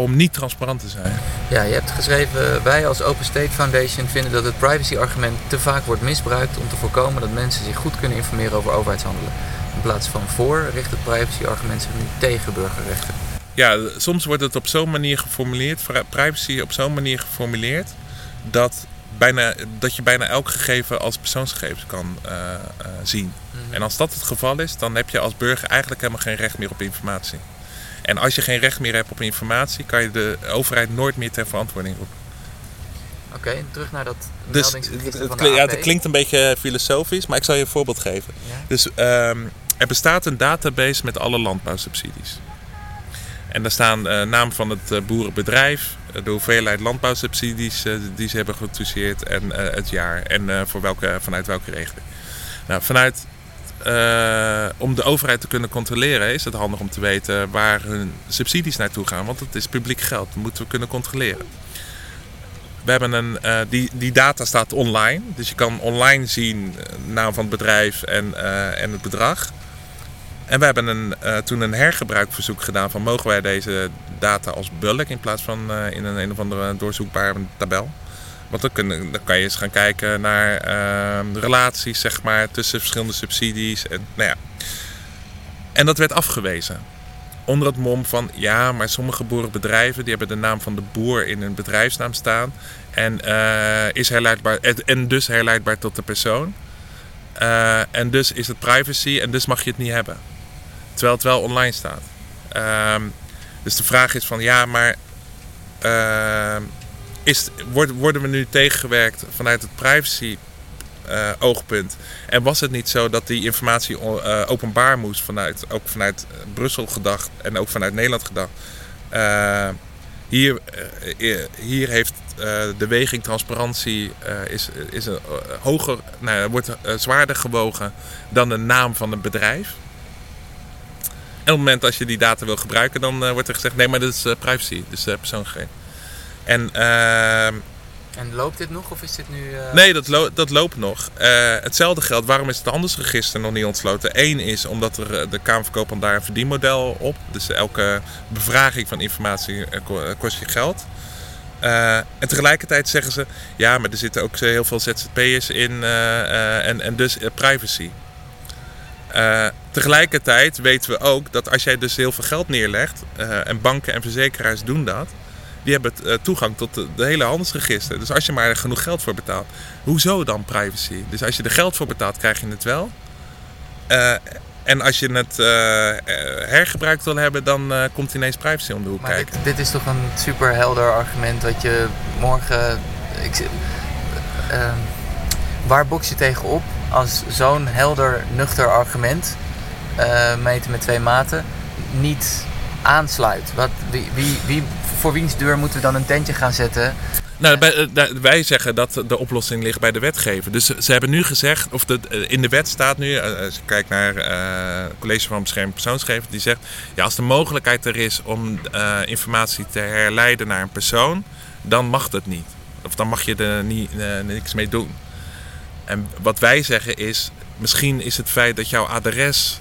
om niet transparant te zijn.
Ja, je hebt geschreven, wij als Open State Foundation vinden dat het privacy-argument te vaak wordt misbruikt om te voorkomen dat mensen zich goed kunnen informeren over overheidshandelen. In plaats van voor richt het privacy-argument zich nu tegen burgerrechten.
Ja, soms wordt het op zo'n manier geformuleerd, privacy op zo'n manier geformuleerd, dat, bijna, dat je bijna elk gegeven als persoonsgegevens kan uh, uh, zien. Mm -hmm. En als dat het geval is, dan heb je als burger eigenlijk helemaal geen recht meer op informatie. En als je geen recht meer hebt op informatie, kan je de overheid nooit meer ter verantwoording roepen.
Oké, okay, terug naar dat dus
het, het, ja, het klinkt een beetje filosofisch, maar ik zal je een voorbeeld geven. Ja? Dus um, er bestaat een database met alle landbouwsubsidies. En daar staan uh, naam van het uh, boerenbedrijf, de hoeveelheid landbouwsubsidies uh, die ze hebben getoucheerd en het jaar en voor welke, vanuit welke regeling. Nou, vanuit uh, om de overheid te kunnen controleren is het handig om te weten waar hun subsidies naartoe gaan. Want het is publiek geld, dat moeten we kunnen controleren. We hebben een, uh, die, die data staat online. Dus je kan online zien eh, naam van het bedrijf en, en het bedrag. En we hebben een, toen een hergebruikverzoek gedaan van mogen wij deze data als bulk in plaats van in een, een of andere doorzoekbare tabel Want dan, kan je eens gaan kijken naar ehm, relaties zeg maar, tussen verschillende subsidies. En, nou ja. en dat werd afgewezen. Onder het mom van ja, maar sommige boerenbedrijven die hebben de naam van de boer in hun bedrijfsnaam staan. En, uh, is herleidbaar, en dus herleidbaar tot de persoon. Uh, en dus is het privacy en dus mag je het niet hebben. Terwijl het wel online staat. Uh, dus de vraag is van ja, maar uh, is, worden we nu tegengewerkt vanuit het privacy uh, oogpunt? En was het niet zo dat die informatie uh, openbaar moest vanuit, ook vanuit Brussel gedacht en ook vanuit Nederland gedacht? hier, hier heeft de weging transparantie is, is een, hoger, nou, wordt zwaarder gewogen dan de naam van een bedrijf. En op het moment als je die data wil gebruiken, dan wordt er gezegd: nee, maar dat is privacy, dus persoonsgegevens. En,
ehm, en loopt dit nog of is dit nu.
Nee, dat, lo dat loopt nog. hetzelfde geldt. Waarom is het handelsregister nog niet ontsloten? Eén is omdat er, de Kamer verkoopt daar een verdienmodel op. Dus elke bevraging van informatie kost je geld. en tegelijkertijd zeggen ze: ja, maar er zitten ook heel veel ZZP'ers in en, en dus privacy. Tegelijkertijd weten we ook dat als jij dus heel veel geld neerlegt, en banken en verzekeraars doen dat, die hebben uh, toegang tot de, de, hele handelsregister. Dus als je maar genoeg geld voor betaalt, hoezo dan privacy? Dus als je er geld voor betaalt, krijg je het wel. en als je het hergebruikt wil hebben, dan komt ineens privacy om de hoek
maar
kijken.
Dit, dit, is toch een super helder argument wat je morgen. Ik, ehm, waar box je tegen op als zo'n helder, nuchter argument, uh, meten met twee maten, niet aansluit? Wat, wie, wie, wie, voor wiens deur moeten we dan een tentje gaan zetten?
Nou, eh, wij zeggen dat de oplossing ligt bij de wetgever. Dus ze hebben nu gezegd, of eh, in de wet staat nu, als je kijkt naar het College van Bescherming Persoonsgegevens, die zegt, ja, als de mogelijkheid er is om informatie te herleiden naar een persoon, dan mag dat niet. Of dan mag je er niet, niks mee doen. En wat wij zeggen is, misschien is het feit dat jouw adres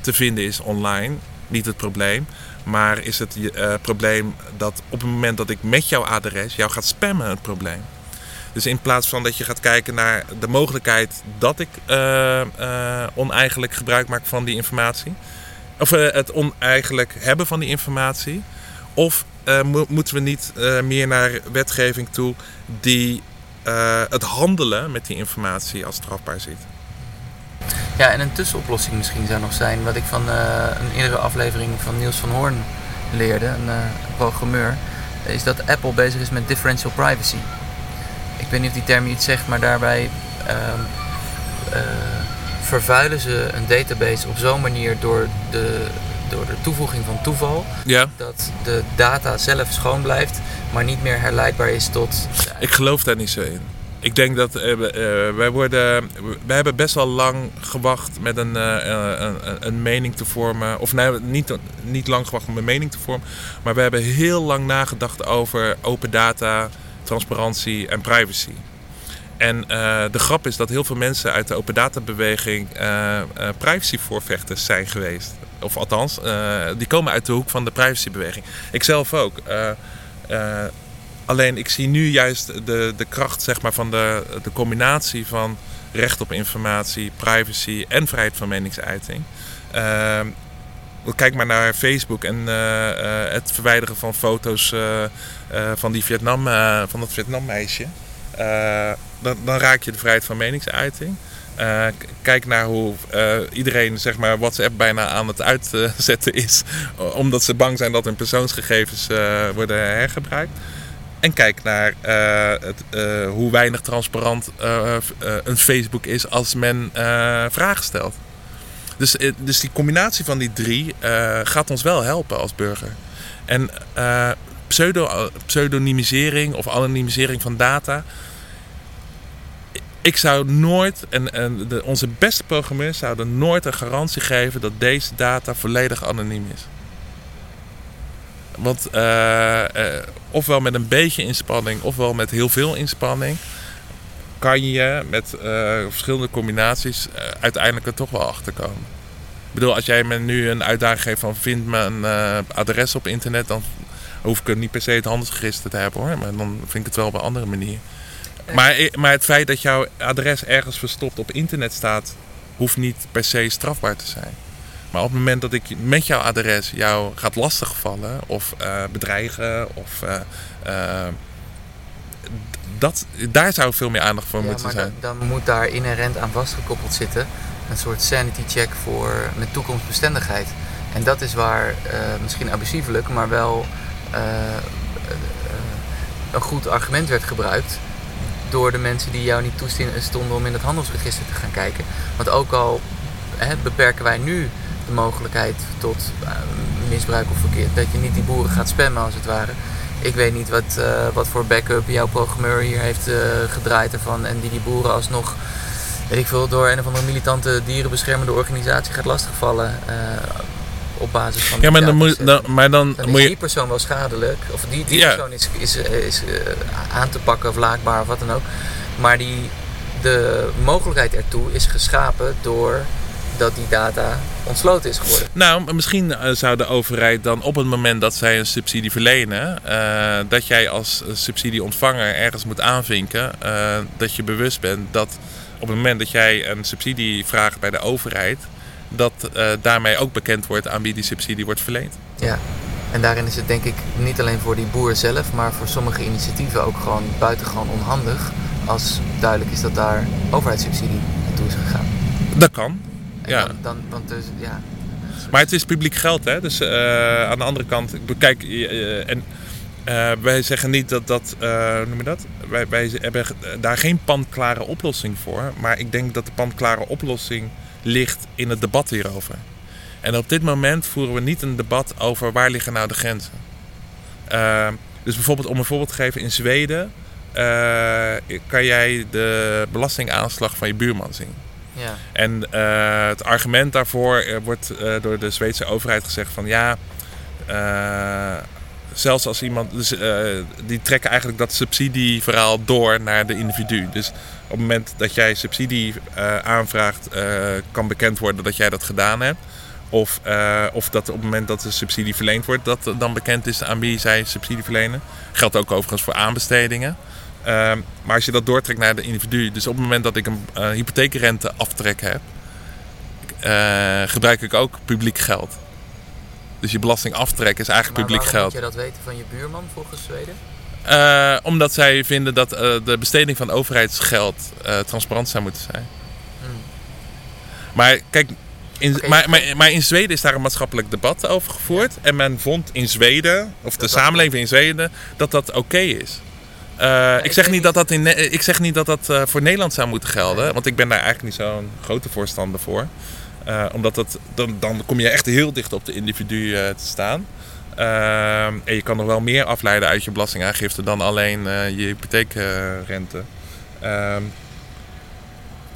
te vinden is online niet het probleem. Maar is het uh, probleem dat op het moment dat ik met jouw adres jou gaat spammen het probleem. Dus in plaats van dat je gaat kijken naar de mogelijkheid dat ik uh, oneigenlijk gebruik maak van die informatie. Of het oneigenlijk hebben van die informatie. Of mo moeten we niet meer naar wetgeving toe die het handelen met die informatie als strafbaar ziet.
Ja, en een tussenoplossing misschien zou nog zijn, wat ik van uh, een eerdere aflevering van Niels van Hoorn leerde, een uh, programmeur, is dat Apple bezig is met differential privacy. Ik weet niet of die term iets zegt, maar daarbij ehm, vervuilen ze een database op zo'n manier door de, door de toevoeging van toeval,
ja.
dat de data zelf schoon blijft, maar niet meer herleidbaar is tot.
Ik geloof daar niet zo in. Ik denk dat uh, wij worden. Hebben best wel lang gewacht met een, uh, een, een, mening te vormen. Of nee, niet, niet lang gewacht om een mening te vormen. Maar we hebben heel lang nagedacht over open data, transparantie en privacy. En de grap is dat heel veel mensen uit de open data beweging privacyvoorvechters zijn geweest. Of althans, die komen uit de hoek van de privacybeweging. Ik zelf ook. Alleen ik zie nu juist de, de kracht zeg maar, van de, de combinatie van recht op informatie, privacy en vrijheid van meningsuiting. Uh, kijk maar naar Facebook en uh, het verwijderen van foto's van, die Vietnam, van dat Vietnam meisje. dan, dan raak je de vrijheid van meningsuiting. Kijk naar hoe iedereen zeg maar, WhatsApp bijna aan het uitzetten is. Omdat ze bang zijn dat hun persoonsgegevens worden hergebruikt. En kijk naar het, hoe weinig transparant een Facebook is als men vragen stelt. Dus, dus die combinatie van die drie gaat ons wel helpen als burger. En pseudo, pseudonymisering of anonimisering van data ik zou nooit, en, en de, onze beste programmeurs zouden nooit een garantie geven dat deze data volledig anoniem is. Want ofwel met een beetje inspanning, ofwel met heel veel inspanning, kan je met uh, verschillende combinaties uiteindelijk er toch wel achter komen. Ik bedoel, als jij me nu een uitdaging geeft van vind me een adres op internet, dan hoef ik niet per se het handelsregister te hebben hoor. Maar dan vind ik het wel op een andere manier. Maar, maar het feit dat jouw adres ergens verstopt op internet staat, hoeft niet per se strafbaar te zijn. Maar op het moment dat ik met jouw adres jou gaat lastigvallen of uh, bedreigen of uh, uh, dat, daar zou veel meer aandacht voor
ja,
moeten
maar
zijn.
Dan, dan moet daar inherent aan vastgekoppeld zitten een soort sanity check voor met toekomstbestendigheid. En dat is waar misschien abusievelijk, maar wel een goed argument werd gebruikt door de mensen die jou niet toestonden om in het handelsregister te gaan kijken. Want ook al hè, beperken wij nu de mogelijkheid tot uh, misbruik of verkeerd, dat je niet die boeren gaat spammen als het ware. Ik weet niet wat, uh, wat voor backup jouw programmeur hier heeft uh, gedraaid ervan en die die boeren alsnog, weet ik veel, door een of andere militante dierenbeschermende organisatie gaat lastigvallen op basis van.
Ja, maar dan, moet, dan, maar dan,
dan
moet je.
die persoon wel schadelijk. Of die, die
Ja.
persoon is, is, is eh, aan te pakken of laakbaar of wat dan ook. Maar die, de mogelijkheid ertoe is geschapen door dat die data ontsloten is geworden.
Nou, misschien eh, zou de overheid dan op het moment dat zij een subsidie verlenen, eh, dat jij als eh, subsidieontvanger ergens moet aanvinken dat je bewust bent dat op het moment dat jij een subsidie vraagt bij de overheid, dat daarmee ook bekend wordt aan wie die subsidie wordt verleend.
Ja. En daarin is het denk ik niet alleen voor die boer zelf, maar voor sommige initiatieven ook gewoon buitengewoon onhandig als duidelijk is dat daar overheidssubsidie naartoe is gegaan.
Dat kan. Ja.
dan, dan, want dus, ja.
Maar het is publiek geld, hè? Dus eh, aan de andere kant, ik bekijk. en eh, wij zeggen niet dat dat. eh, noem je dat? Wij, wij hebben daar geen panklare oplossing voor. Maar ik denk dat de panklare oplossing ligt in het debat hierover. En op dit moment voeren we niet een debat over waar liggen nou de grenzen. Eh, dus bijvoorbeeld, om een voorbeeld te geven, in Zweden kan jij de belastingaanslag van je buurman zien. En eh, het argument daarvoor eh, wordt eh, door de Zweedse overheid gezegd van ja, zelfs als iemand, dus, die trekken eigenlijk dat subsidieverhaal door naar de individu. Dus op het moment dat jij subsidie aanvraagt, kan bekend worden dat jij dat gedaan hebt. Of, of dat op het moment dat de subsidie verleend wordt, dat dan bekend is aan wie zij subsidie verlenen. Geldt ook overigens voor aanbestedingen. Ehm, maar als je dat doortrekt naar de individu, dus op het moment dat ik een uh, hypotheekrente aftrek heb, eh, gebruik ik ook publiek geld. Dus je belastingaftrek is eigenlijk
Maar
publiek geld.
moet je dat weten van je buurman volgens Zweden?
Eh, omdat zij vinden dat eh, de besteding van overheidsgeld eh, transparant zou moeten zijn.
Hmm.
Maar kijk, in, maar, maar, maar in Zweden is daar een maatschappelijk debat over gevoerd. En men vond in Zweden, of de
dat
samenleving in Zweden, dat dat oké is. Eh, ik,
ik
zeg niet dat dat in, ik zeg niet dat dat eh, voor Nederland zou moeten gelden. Want ik ben daar eigenlijk niet zo'n grote voorstander voor. Eh, omdat dat, dan, dan kom je echt heel dicht op de individu eh, te staan. En je kan nog wel meer afleiden uit je belastingaangifte dan alleen eh, je hypotheekrente. Ehm,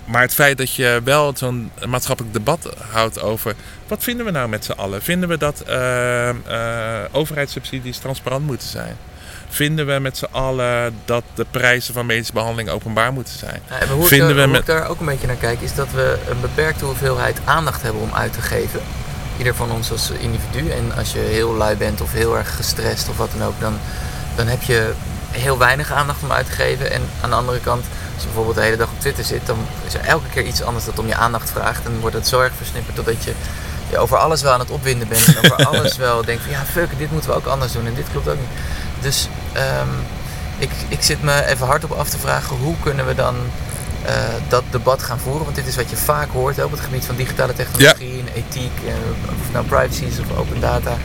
maar het feit dat je wel zo'n maatschappelijk debat houdt over wat vinden we nou met z'n allen? Vinden we dat eh, overheidssubsidies transparant moeten zijn? Vinden we met z'n allen dat de prijzen van medische behandeling openbaar moeten zijn?
Ja, en hoe
Vinden
ik,
we
hoe
met-
ik daar ook een beetje naar kijk, is dat we een beperkte hoeveelheid aandacht hebben om uit te geven. Ieder van ons als individu. En als je heel lui bent of heel erg gestrest of wat dan ook, dan, dan heb je heel weinig aandacht om uit te geven. En aan de andere kant, als je bijvoorbeeld de hele dag op Twitter zit, dan is er elke keer iets anders dat om je aandacht vraagt. En wordt het zo erg versnipperd totdat je je over alles wel aan het opwinden bent. En over alles wel denkt van ja, fuck, dit moeten we ook anders doen en dit klopt ook niet. Dus ehm, ik, ik zit me even hardop af te vragen hoe kunnen we dan eh, dat debat gaan voeren. Want dit is wat je vaak hoort hè, op het gebied van digitale technologie en ethiek, eh, of het nou privacy is of open data.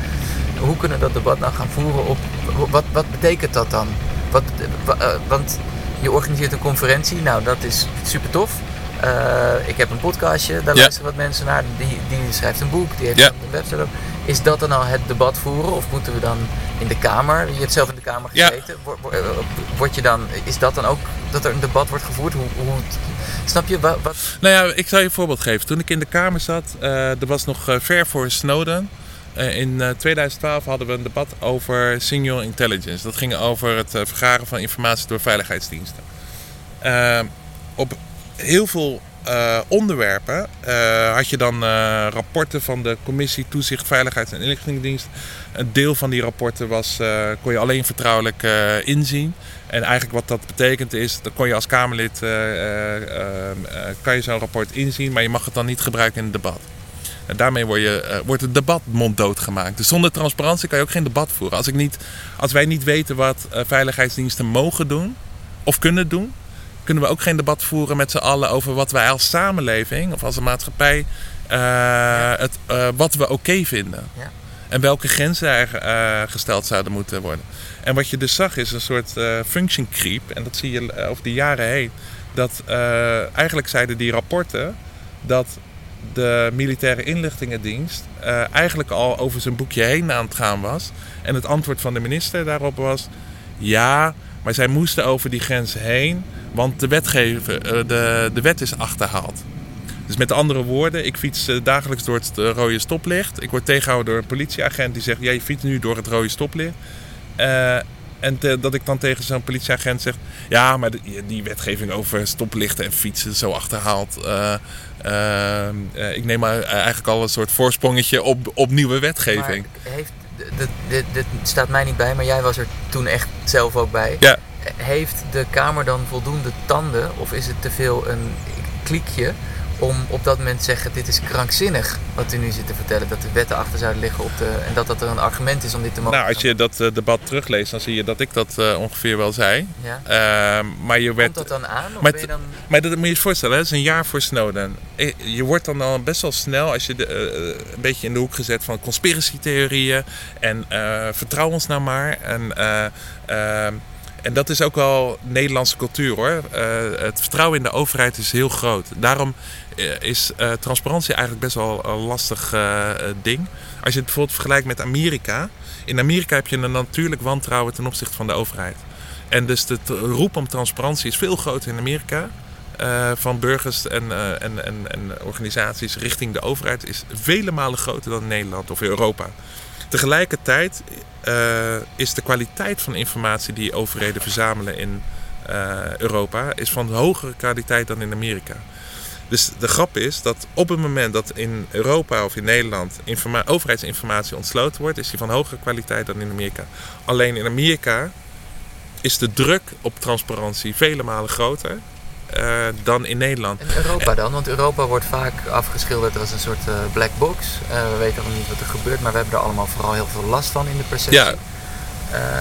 Hoe kunnen we dat debat nou gaan voeren op wat, wat betekent dat dan? Wat, wa- eh, want je organiseert een conferentie, nou dat is super tof. Ik heb een podcastje, daar
Ja.
luisteren wat mensen naar. Die, die schrijft een boek, die heeft
Ja.
een website ook. Is dat dan al het debat voeren? Of moeten we dan in de Kamer, je hebt zelf in de Kamer gezeten, eh, word je dan, is dat dan ook dat er een debat wordt gevoerd? Hoe, hoe, snap je? Wat, wat,
Nou ja, ik zal je een voorbeeld geven. Toen ik in de Kamer zat, eh er was nog eh, ver voor Snowden. In eh, 2012 hadden we een debat over signal intelligence. Dat ging over het vergaren van informatie door veiligheidsdiensten. Op heel veel eh, onderwerpen eh, had je dan eh, rapporten van de Commissie Toezicht Veiligheids- en Inlichtingendienst. Een deel van die rapporten was, kon je alleen vertrouwelijk inzien. En eigenlijk wat dat betekent is, dan kon je als Kamerlid eh, eh, eh, eh, kan je zo'n rapport inzien, maar je mag het dan niet gebruiken in het debat. En daarmee word je, wordt het debat monddood gemaakt. Dus zonder transparantie kan je ook geen debat voeren. Als, ik niet, als wij niet weten wat veiligheidsdiensten mogen doen of kunnen doen, kunnen we ook geen debat voeren met z'n allen over wat wij als samenleving of als een maatschappij eh, het, eh, wat we oké vinden.
Ja.
En welke grenzen er eh, gesteld zouden moeten worden. En wat je dus zag is een soort function creep. En dat zie je over de jaren heen. Dat eigenlijk zeiden die rapporten dat de militaire inlichtingendienst eigenlijk al over zijn boekje heen aan het gaan was. En het antwoord van de minister daarop was: ja, maar zij moesten over die grens heen, want de, wetgever, eh, de, de wet is achterhaald. Dus met andere woorden, ik fiets eh, dagelijks door het eh, rode stoplicht. Ik word tegengehouden door een politieagent die zegt: ja, je fietst nu door het rode stoplicht. En dat ik dan tegen zo'n politieagent zeg: Ja, maar die, wetgeving over stoplichten en fietsen zo achterhaald. Ik neem maar eigenlijk al een soort voorsprongetje op, op nieuwe wetgeving.
Dit, dit, dit staat mij niet bij, maar jij was er toen echt zelf ook bij.
Ja.
Heeft de Kamer dan voldoende tanden of is het te veel een kliekje om op dat moment te zeggen: dit is krankzinnig wat u nu zit te vertellen, dat de wetten achter zouden liggen op de, en dat dat er een argument is om dit te mogen
Nou, als je dat eh, debat terugleest, dan zie je dat ik dat eh, ongeveer wel zei.
Ja.
Eh, maar je werd.
Komt dat dan aan? Of
Maar
ben je dan...
Maar dat moet je je voorstellen, het is een jaar voor Snowden. Eh, Je wordt dan al best wel snel, als je de, een beetje in de hoek gezet van conspiracy-theorieën en vertrouw ons nou maar. En, eh, eh, en dat is ook wel Nederlandse cultuur hoor. Eh, het vertrouwen in de overheid is heel groot. Daarom eh, is eh, transparantie eigenlijk best wel een lastig ding. Als je het bijvoorbeeld vergelijkt met Amerika. In Amerika heb je een natuurlijk wantrouwen ten opzichte van de overheid. En dus de roep om transparantie is veel groter in Amerika. van burgers en, en, en, en organisaties richting de overheid is vele malen groter dan in Nederland of Europa. Tegelijkertijd eh, is de kwaliteit van informatie die overheden verzamelen in eh, Europa is van hogere kwaliteit dan in Amerika. Dus de grap is dat op het moment dat in Europa of in Nederland informa- overheidsinformatie ontsloten wordt, is die van hogere kwaliteit dan in Amerika. Alleen in Amerika is de druk op transparantie vele malen groter eh, dan in Nederland.
En Europa dan? Want Europa wordt vaak afgeschilderd als een soort eh, black box. Eh, we weten nog niet wat er gebeurt, maar we hebben er allemaal vooral heel veel last van in de perceptie.
Ja.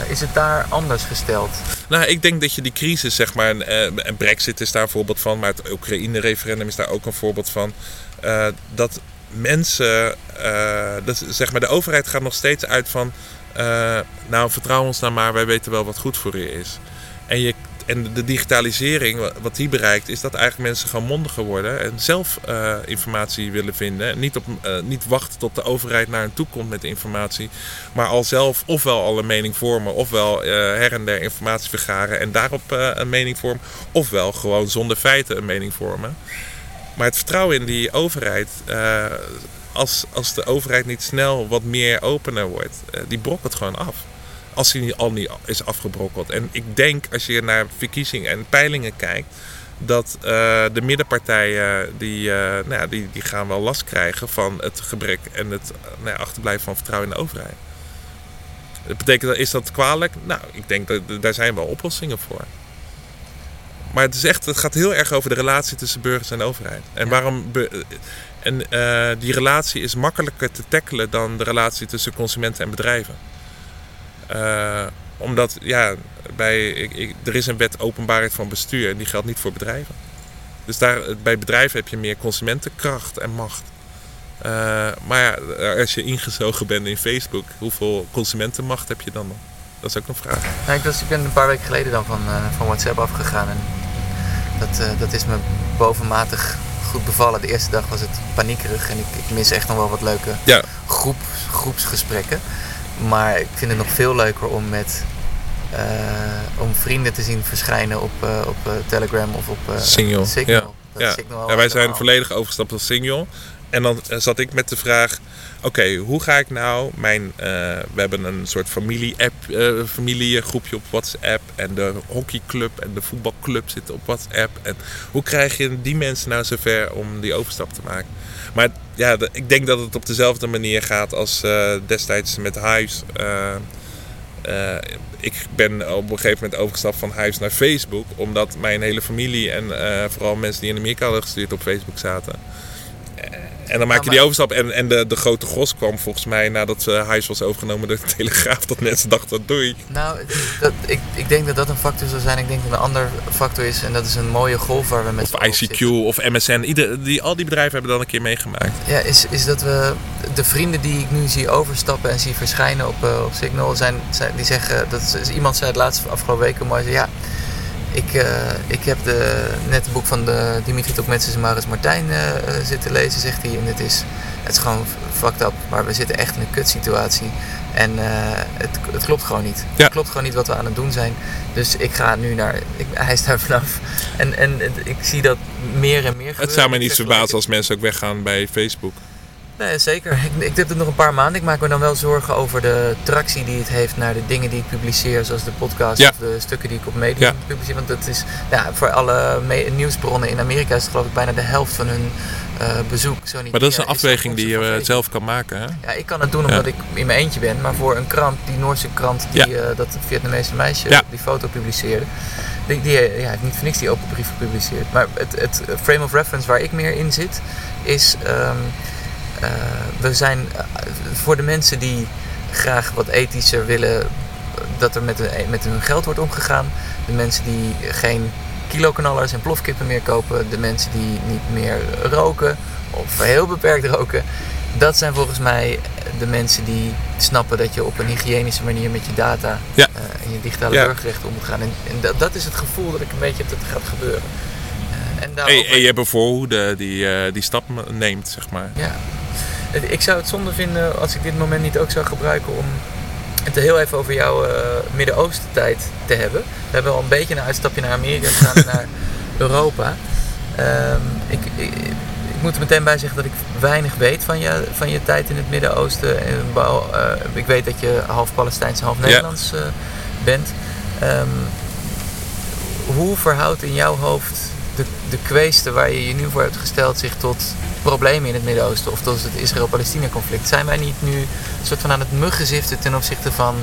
Is het daar anders gesteld?
Nou, ik denk dat je die crisis, zeg maar, en, en Brexit is daar een voorbeeld van, maar het Oekraïne-referendum is daar ook een voorbeeld van. dat mensen, dat, zeg maar, de overheid gaat nog steeds uit van, nou, vertrouw ons nou maar, wij weten wel wat goed voor je is. En, je, en de digitalisering, wa- wat die bereikt, is dat eigenlijk mensen gewoon mondiger worden en zelf eh, informatie willen vinden. En niet, op, eh, niet wachten tot de overheid naar hen toe komt met informatie, maar al zelf ofwel al een mening vormen, ofwel eh, her en der informatie vergaren en daarop een mening vormen, ofwel gewoon zonder feiten een mening vormen. Maar het vertrouwen in die overheid, als, als de overheid niet snel wat meer opener wordt, die brokkelt gewoon af. Als niet- al niet is afgebrokkeld. En ik denk, als je naar verkiezingen en peilingen kijkt, dat eh, de middenpartijen die, eh, nou ja, die, die gaan wel last krijgen van het gebrek en het eh, nou ja, achterblijven van vertrouwen in de overheid. Dat betekent, dat- is dat kwalijk? Nou, ik denk dat daar zijn wel oplossingen voor. Maar het, is echt, het gaat heel erg over de relatie tussen burgers en overheid. En,
Ja.
waarom be- en eh, die relatie is makkelijker te tackelen dan de relatie tussen consumenten en bedrijven. Eh, omdat, ja, bij, ik, ik- er is een wet openbaarheid van bestuur en die geldt niet voor bedrijven. Dus daar, bij bedrijven heb je meer consumentenkracht en macht. Eh, maar ja, als je ingezogen bent in Facebook, hoeveel consumentenmacht heb je dan nog? Dat is ook een vraag.
Nou, ik, was, ik ben een paar weken geleden dan van, eh, van WhatsApp afgegaan en dat, dat is me bovenmatig goed bevallen. De eerste dag was het paniekerig en ik, ik mis echt nog wel wat leuke
Ja.
groep, groepsgesprekken. Maar ik vind het nog veel leuker om met eh, om vrienden te zien verschijnen op, eh, op eh, Telegram of op
Signal,
Signal.
ja. Ja.
Signal
Ja, wij zijn volledig overgestapt op Signal. En dan zat ik met de vraag: oké, hoe ga ik nou mijn. eh, we hebben een soort familie-app, eh, familiegroepje op WhatsApp. En de hockeyclub en de voetbalclub zitten op WhatsApp. En hoe krijg je die mensen nou zover om die overstap te maken? Maar ja, ik denk dat het op dezelfde manier gaat als eh, destijds met. Eh, eh, ik ben op een gegeven moment overgestapt van Hives naar Facebook. Omdat mijn hele familie en eh, vooral mensen die in Amerika hadden gestuurd op Facebook zaten. En dan maak je die overstap. En, en de, de grote gros kwam volgens mij nadat uh, Hives was overgenomen door de Telegraaf. Dat mensen dachten, doei.
Nou, dat, ik, ik denk dat dat een factor zou zijn. Ik denk dat een ander factor is, en dat is een mooie golf waar we met
Of ICQ of MSN. Ieder, die, al die bedrijven hebben dat een keer meegemaakt.
Ja, is, is dat we de vrienden die ik nu zie overstappen en zie verschijnen op, eh, op Signal, zijn, zijn, die zeggen, dat is, iemand zei het laatste afgelopen weken mooi, ja, ik, eh, ik heb de, net het boek van de Dimitri Tokmetsis en Maurits Martijn eh, eh, zitten lezen, zegt hij, en het is, het is gewoon fucked up, maar we zitten echt in een kutsituatie. En het, het klopt gewoon niet.
Ja.
Het klopt gewoon niet wat we aan het doen zijn. Dus ik ga nu naar. Ik, hij is daar vanaf. En, en ik zie dat meer en meer gebeuren.
Het zou me
Ik
niet verbazen als mensen ook weggaan bij Facebook.
Nee, zeker. Ik, ik heb het nog een paar maanden. Ik maak me dan wel zorgen over de tractie die het heeft naar de dingen die ik publiceer, zoals de podcast
Ja.
of de stukken die ik op Medium
Ja.
publiceer. Want dat is ja, voor alle nieuwsbronnen in Amerika is het geloof ik bijna de helft van hun eh, bezoek. Zo niet
Maar dat is een afweging die je zelf kan maken. Hè?
Ja, ik kan het doen omdat
Ja.
ik in mijn eentje ben. Maar voor een krant, die Noorse krant die eh, dat Vietnamese meisje die foto publiceerde. Die, die eh, ja, heeft niet voor niks die open brief gepubliceerd. Maar het, het frame of reference waar ik meer in zit, is... ehm, eh, we zijn eh, voor de mensen die graag wat ethischer willen eh, dat er met, hun- met hun geld wordt omgegaan. De mensen die geen kiloknallers en plofkippen meer kopen. De mensen die niet meer roken of heel beperkt roken. Dat zijn volgens mij de mensen die snappen dat je op een hygiënische manier met je data
Ja.
eh, en je digitale
Ja.
burgerrechten om moet gaan. En, en dat, dat is het gevoel dat ik een beetje heb dat het gaat gebeuren. Eh, en
je hebt een voorhoede die eh, die stap neemt, zeg maar.
ja. Ik zou het zonde vinden als ik dit moment niet ook zou gebruiken om het heel even over jouw eh, Midden-Oosten tijd te hebben. We hebben al een beetje een uitstapje naar Amerika gedaan en naar Europa. Ehm, ik, ik, ik moet er meteen bij zeggen dat ik weinig weet van je, van je tijd in het Midden-Oosten. Eh, ik weet dat je half Palestijns half
Ja.
Nederlands eh, bent. Ehm, hoe verhoudt in jouw hoofd de, de kweeste waar je je nu voor hebt gesteld zich tot problemen in het Midden-Oosten of tot het Israël-Palestina-conflict? Zijn wij niet nu een soort van aan het muggenziften ten opzichte van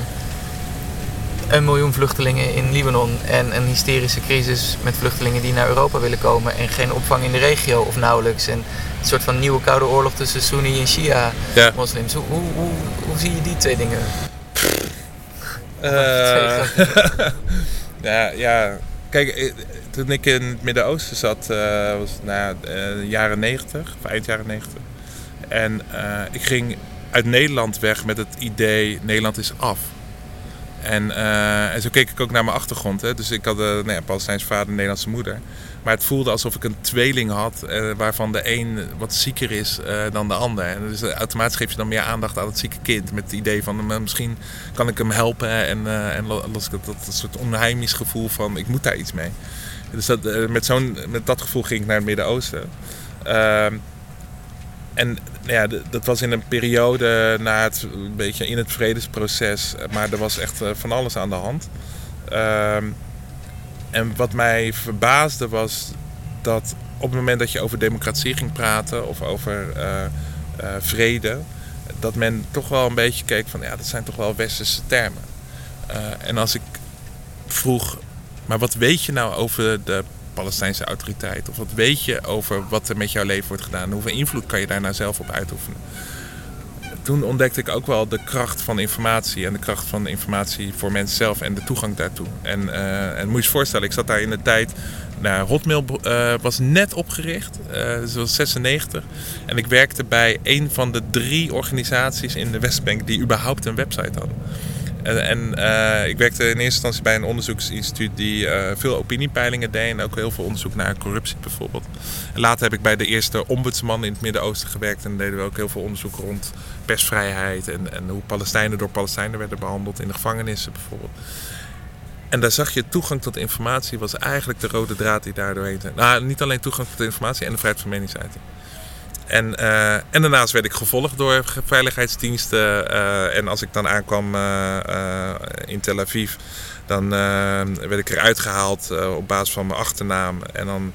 een miljoen vluchtelingen in Libanon en een hysterische crisis met vluchtelingen die naar Europa willen komen en geen opvang in de regio of nauwelijks? En een soort van nieuwe koude oorlog tussen Sunni en Shia
Ja.
moslims. Hoe, hoe, hoe, hoe zie je die twee dingen?
Eh, ja, ja, kijk, eh, toen ik in het Midden-Oosten zat, eh, was het ja, eh, jaren 90, of eind jaren 90. En ik ging uit Nederland weg met het idee, Nederland is af. En, en zo keek ik ook naar mijn achtergrond. Hè. Dus ik had een nou ja, Palestijnse vader en Nederlandse moeder. Maar het voelde alsof ik een tweeling had, eh, waarvan de een wat zieker is eh, dan de ander. En dus eh, automatisch geef je dan meer aandacht aan het zieke kind. Met het idee van misschien kan ik hem helpen. En, en lo- los ik dat, dat soort onheimisch gevoel van ik moet daar iets mee. Dus dat, met, zo'n, met dat gevoel ging ik naar het Midden-Oosten. Ehm, en nou ja, dat was in een periode na het, een beetje in het vredesproces. Maar er was echt van alles aan de hand. Ehm, en wat mij verbaasde was dat op het moment dat je over democratie ging praten of over eh, eh, vrede, dat men toch wel een beetje keek van ja, dat zijn toch wel westerse termen. Eh, en als ik vroeg, maar wat weet je nou over de Palestijnse autoriteit? Of wat weet je over wat er met jouw leven wordt gedaan? Hoeveel invloed kan je daar nou zelf op uitoefenen? Toen ontdekte ik ook wel de kracht van informatie en de kracht van informatie voor mensen zelf en de toegang daartoe. En, eh, en moet je je voorstellen, ik zat daar in de tijd. Nou, Hotmail eh, was net opgericht, eh dat was 96. En ik werkte bij een van de drie organisaties in de Westbank die überhaupt een website hadden. En, eh, ik werkte in eerste instantie bij een onderzoeksinstituut die eh, veel opiniepeilingen deed. En ook heel veel onderzoek naar corruptie bijvoorbeeld. Later heb ik bij de eerste ombudsman in het Midden-Oosten gewerkt. En deden we ook heel veel onderzoek rond persvrijheid. En, en hoe Palestijnen door Palestijnen werden behandeld in de gevangenissen bijvoorbeeld. En daar zag je toegang tot informatie was eigenlijk de rode draad die daar doorheen. Nou, niet alleen toegang tot informatie en de vrijheid van meningsuiting. En, uh, en daarnaast werd ik gevolgd door veiligheidsdiensten. Uh, en als ik dan aankwam uh, in Tel Aviv, dan werd ik eruit gehaald op basis van mijn achternaam. En dan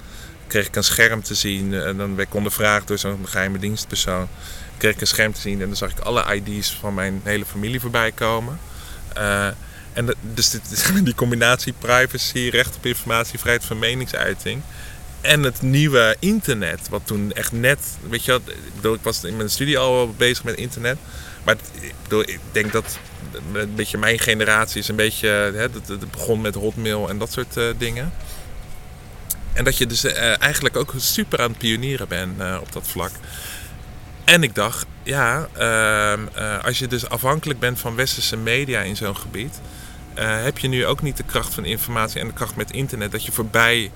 kreeg ik een scherm te zien. En dan werd ik ondervraagd door zo'n geheime dienstpersoon. Kreeg ik een scherm te zien en dan zag ik alle ID's van mijn hele familie voorbij komen. en dus dit, die combinatie privacy, recht op informatie, vrijheid van meningsuiting en het nieuwe internet, wat toen echt net, weet je ik, was in mijn studie al bezig met internet. Maar ik, bedoel, ik denk dat een beetje mijn generatie is een beetje, hè, het, begon met hotmail en dat soort uh, dingen. En dat je dus uh, eigenlijk ook super aan het pionieren bent uh, op dat vlak. En ik dacht, ja, ehm, als je dus afhankelijk bent van westerse media in zo'n gebied, heb je nu ook niet de kracht van informatie en de kracht met internet dat je voorbij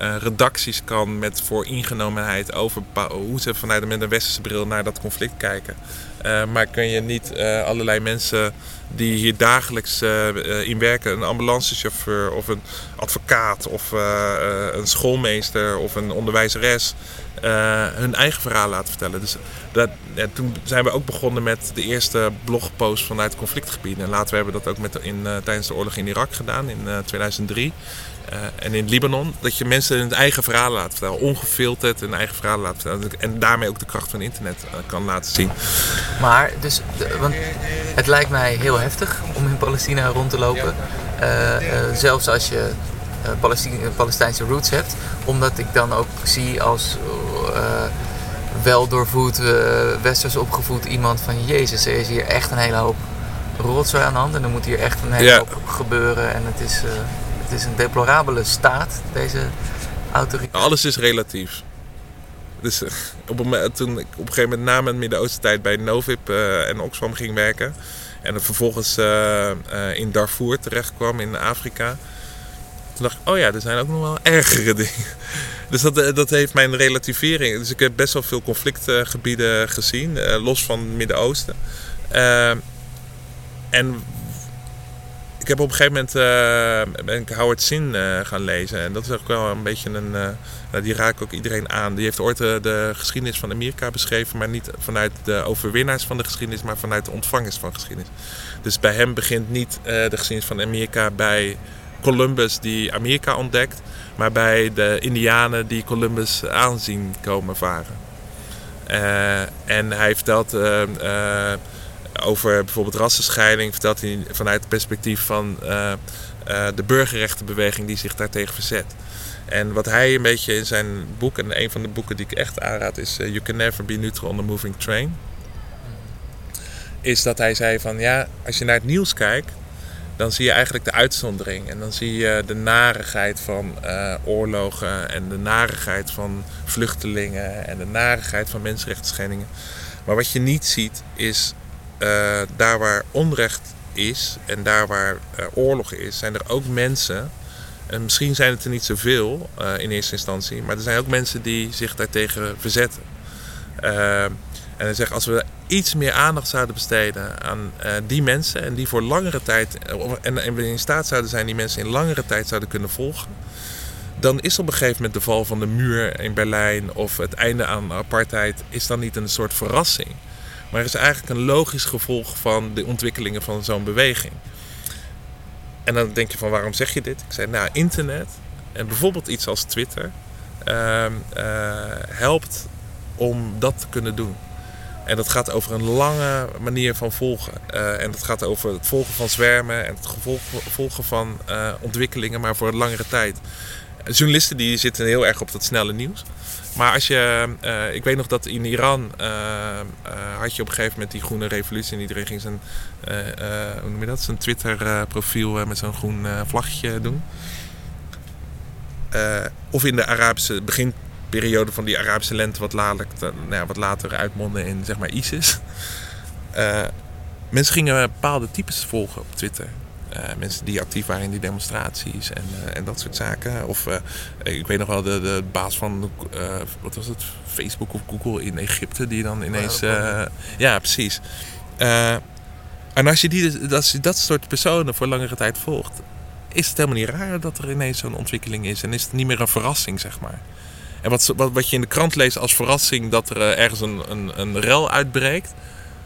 uh, redacties kan met vooringenomenheid over hoe ze vanuit met een westerse bril naar dat conflict kijken. Uh, maar kun je niet uh, allerlei mensen die hier dagelijks in werken, een ambulancechauffeur of een advocaat of een schoolmeester of een onderwijzeres, hun eigen verhaal laten vertellen. Dus dat, toen zijn we ook begonnen met de eerste blogpost vanuit conflictgebieden. En later hebben we dat ook met in, tijdens de oorlog in Irak gedaan in 2003. Uh, en in Libanon, dat je mensen hun eigen verhaal laat vertellen. Ongefilterd hun eigen verhaal laat vertellen. En daarmee ook de kracht van internet uh, kan laten zien.
Maar, dus, want het lijkt mij heel heftig om in Palestina rond te lopen. Uh, zelfs als je Palestijnse roots hebt. Omdat ik dan ook zie als wel doorvoed, westers opgevoed iemand van... Jezus, er is hier echt een hele hoop rotzooi aan de hand. En er moet hier echt een hele hoop gebeuren. En het is is een deplorabele staat, deze autoriteit.
Alles is relatief. Dus eh, op een, toen ik op een gegeven moment na mijn Midden-Oosten tijd bij Novib uh, en Oxfam ging werken. En vervolgens uh, in Darfur terecht kwam in Afrika. Toen dacht ik, oh ja, er zijn ook nog wel ergere dingen. Dus dat, dat heeft mijn relativering. Dus ik heb best wel veel conflictgebieden gezien, los van het Midden-Oosten. en ik heb op een gegeven moment uh, ben Howard Zinn uh, gaan lezen. En dat is ook wel een beetje een. Uh, die raakt ook iedereen aan. Die heeft ooit de geschiedenis van Amerika beschreven. Maar niet vanuit de overwinnaars van de geschiedenis, maar vanuit de ontvangers van geschiedenis. Dus bij hem begint niet de geschiedenis van Amerika bij Columbus die Amerika ontdekt. Maar bij de Indianen die Columbus aanzien komen varen. en hij vertelt over bijvoorbeeld rassenscheiding vertelt hij vanuit het perspectief van uh, uh, de burgerrechtenbeweging die zich daartegen verzet. En wat hij een beetje in zijn boek, en een van de boeken die ik echt aanraad, is uh, You Can Never Be Neutral on a Moving Train. Is dat hij zei van ja, als je naar het nieuws kijkt, dan zie je eigenlijk de uitzondering. En dan zie je de narigheid van oorlogen en de narigheid van vluchtelingen en de narigheid van mensenrechtsschendingen. Maar wat je niet ziet is uh, daar waar onrecht is en daar waar uh, oorlog is, zijn er ook mensen. En misschien zijn het er niet zoveel uh, in eerste instantie, maar er zijn ook mensen die zich daartegen verzetten. en dan zeg als we iets meer aandacht zouden besteden aan die mensen en die voor langere tijd, en, en we in staat zouden zijn die mensen in langere tijd zouden kunnen volgen, dan is op een gegeven moment de val van de muur in Berlijn of het einde aan apartheid, is dan niet een soort verrassing. Maar is eigenlijk een logisch gevolg van de ontwikkelingen van zo'n beweging. En dan denk je van waarom zeg je dit? Ik zei nou internet en bijvoorbeeld iets als Twitter uh, uh, helpt om dat te kunnen doen. En dat gaat over een lange manier van volgen. Uh, en dat gaat over het volgen van zwermen en het volgen van uh, ontwikkelingen, maar voor een langere tijd. Journalisten die zitten heel erg op dat snelle nieuws. Maar als je, uh, ik weet nog dat in Iran uh, uh, had je op een gegeven moment die groene revolutie en iedereen ging zijn, hoe noem je dat, zijn Twitter profiel met zo'n groen vlaggetje doen. of in de Arabische beginperiode van die Arabische lente wat nou ja, wat later uitmonden in zeg maar ISIS. mensen gingen bepaalde types volgen op Twitter. Uh, mensen die actief waren in die demonstraties en, uh, en dat soort zaken. Of uh, ik weet nog wel de, de baas van, wat was het, Facebook of Google in Egypte, die dan ineens. ja, precies. en als je, die, als je dat soort personen voor langere tijd volgt, is het helemaal niet raar dat er ineens zo'n ontwikkeling is. En is het niet meer een verrassing, zeg maar. En wat, wat, wat je in de krant leest als verrassing dat er eh, ergens een, een, een rel uitbreekt.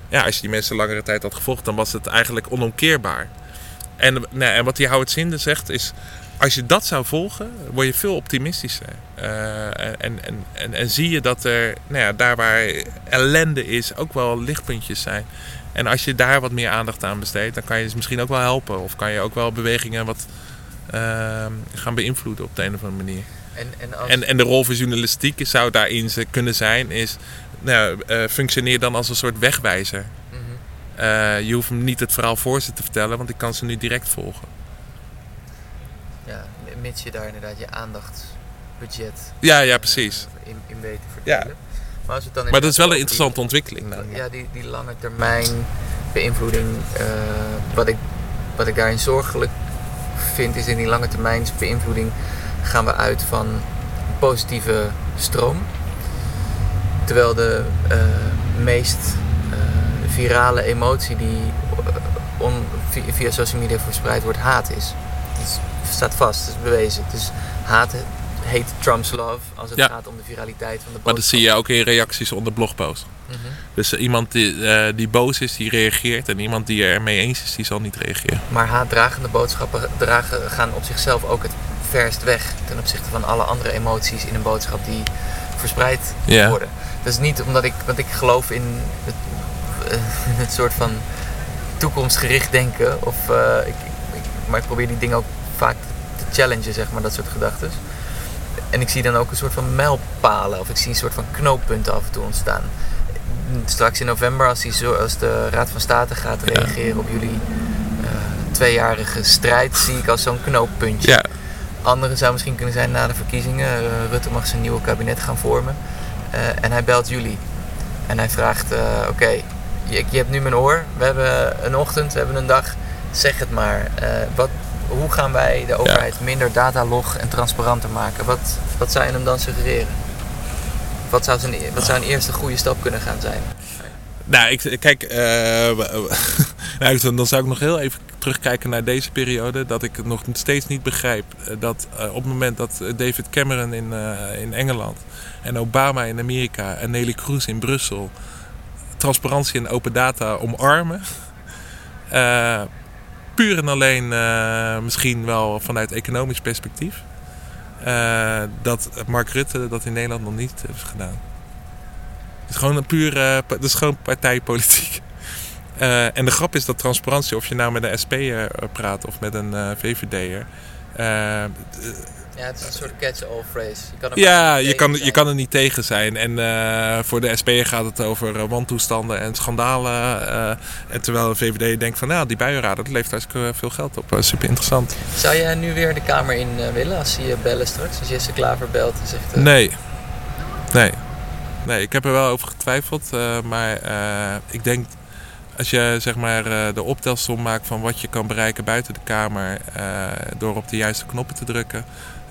Ja, als je die mensen langere tijd had gevolgd, dan was het eigenlijk onomkeerbaar. En, nou, en wat die Howard Zinde zegt is, als je dat zou volgen, word je veel optimistischer. Uh, en, en, en, en, zie je dat er, nou ja, daar waar ellende is, ook wel lichtpuntjes zijn. En als je daar wat meer aandacht aan besteedt, dan kan je misschien ook wel helpen. Of kan je ook wel bewegingen wat uh, gaan beïnvloeden op de een of andere manier. En, en, als... en, en de rol van journalistiek zou daarin kunnen zijn, is nou, uh, functioneer dan als een soort wegwijzer. Uh, je hoeft hem niet het verhaal voor ze te vertellen, want ik kan ze nu direct volgen.
Ja, mits je daar inderdaad je aandachtsbudget
ja, ja, precies.
in, in weet te verdelen.
Ja. Maar, als het dan maar dat is wel een interessante die, ontwikkeling.
Nou. Ja, die, die lange termijn beïnvloeding. Uh, wat, ik, wat ik daarin zorgelijk vind, is in die lange termijn beïnvloeding gaan we uit van een positieve stroom. Terwijl de meest virale emotie die on, via, social media verspreid wordt, haat is. Het staat vast, het is bewezen. Dus haat heet Trump's love als het gaat om de viraliteit van de boodschap.
Maar dat zie je ook in reacties onder blogposts. Mm -hmm. Dus uh, iemand die, uh, die boos is, die reageert. En iemand die er mee eens is, die zal niet reageren.
Maar haatdragende boodschappen dragen, gaan op zichzelf ook het verst weg ten opzichte van alle andere emoties in een boodschap die verspreid yeah. worden. Dat is niet omdat ik, want ik geloof in het, het soort van toekomstgericht denken. Of, uh, ik, ik, maar ik probeer die dingen ook vaak te challengen, zeg maar, dat soort gedachten. En ik zie dan ook een soort van mijlpalen of ik zie een soort van knooppunten af en toe ontstaan. Straks in november, als, die, als de Raad van State gaat reageren op jullie uh, tweejarige strijd, zie ik als zo'n knooppuntje.
Ja.
Andere zou misschien kunnen zijn na de verkiezingen. Uh, Rutte mag zijn nieuwe kabinet gaan vormen. En hij belt jullie. En hij vraagt: Oké, okay, je, je, hebt nu mijn oor. We hebben een ochtend, we hebben een dag. Zeg het maar. wat, hoe gaan wij de overheid ja. minder datalog en transparanter maken? Wat, wat zou je hem dan suggereren? Wat zou, zijn, wat zou een eerste goede stap kunnen gaan zijn?
Nou, ik, kijk, uh, nou, dan zou ik nog heel even terugkijken naar deze periode. Dat ik nog steeds niet begrijp dat uh, op het moment dat David Cameron in, uh, in Engeland en Obama in Amerika en Nelly Kroes in Brussel transparantie en open data omarmen. puur en alleen misschien wel vanuit economisch perspectief. dat Mark Rutte dat in Nederland nog niet heeft gedaan. Het is gewoon een pure, is gewoon partijpolitiek. Uh, en de grap is dat transparantie, of je nou met een SP'er praat of met een uh, VVD'er.
Ja, het is een soort catch-all phrase. Je kan
ja, je kan, je kan er niet tegen zijn. En voor de SP'er gaat het over wantoestanden en schandalen. en terwijl de VVD denkt van, nou, die buienraad, dat levert hartstikke veel geld op. super interessant.
Zou jij nu weer de Kamer in willen als je bellen straks? Als Jesse Klaver belt en zegt...
Nee. Nee. Nee, ik heb er wel over getwijfeld. maar ik denk als je zeg maar, de optelsom maakt van wat je kan bereiken buiten de Kamer uh, door op de juiste knoppen te drukken,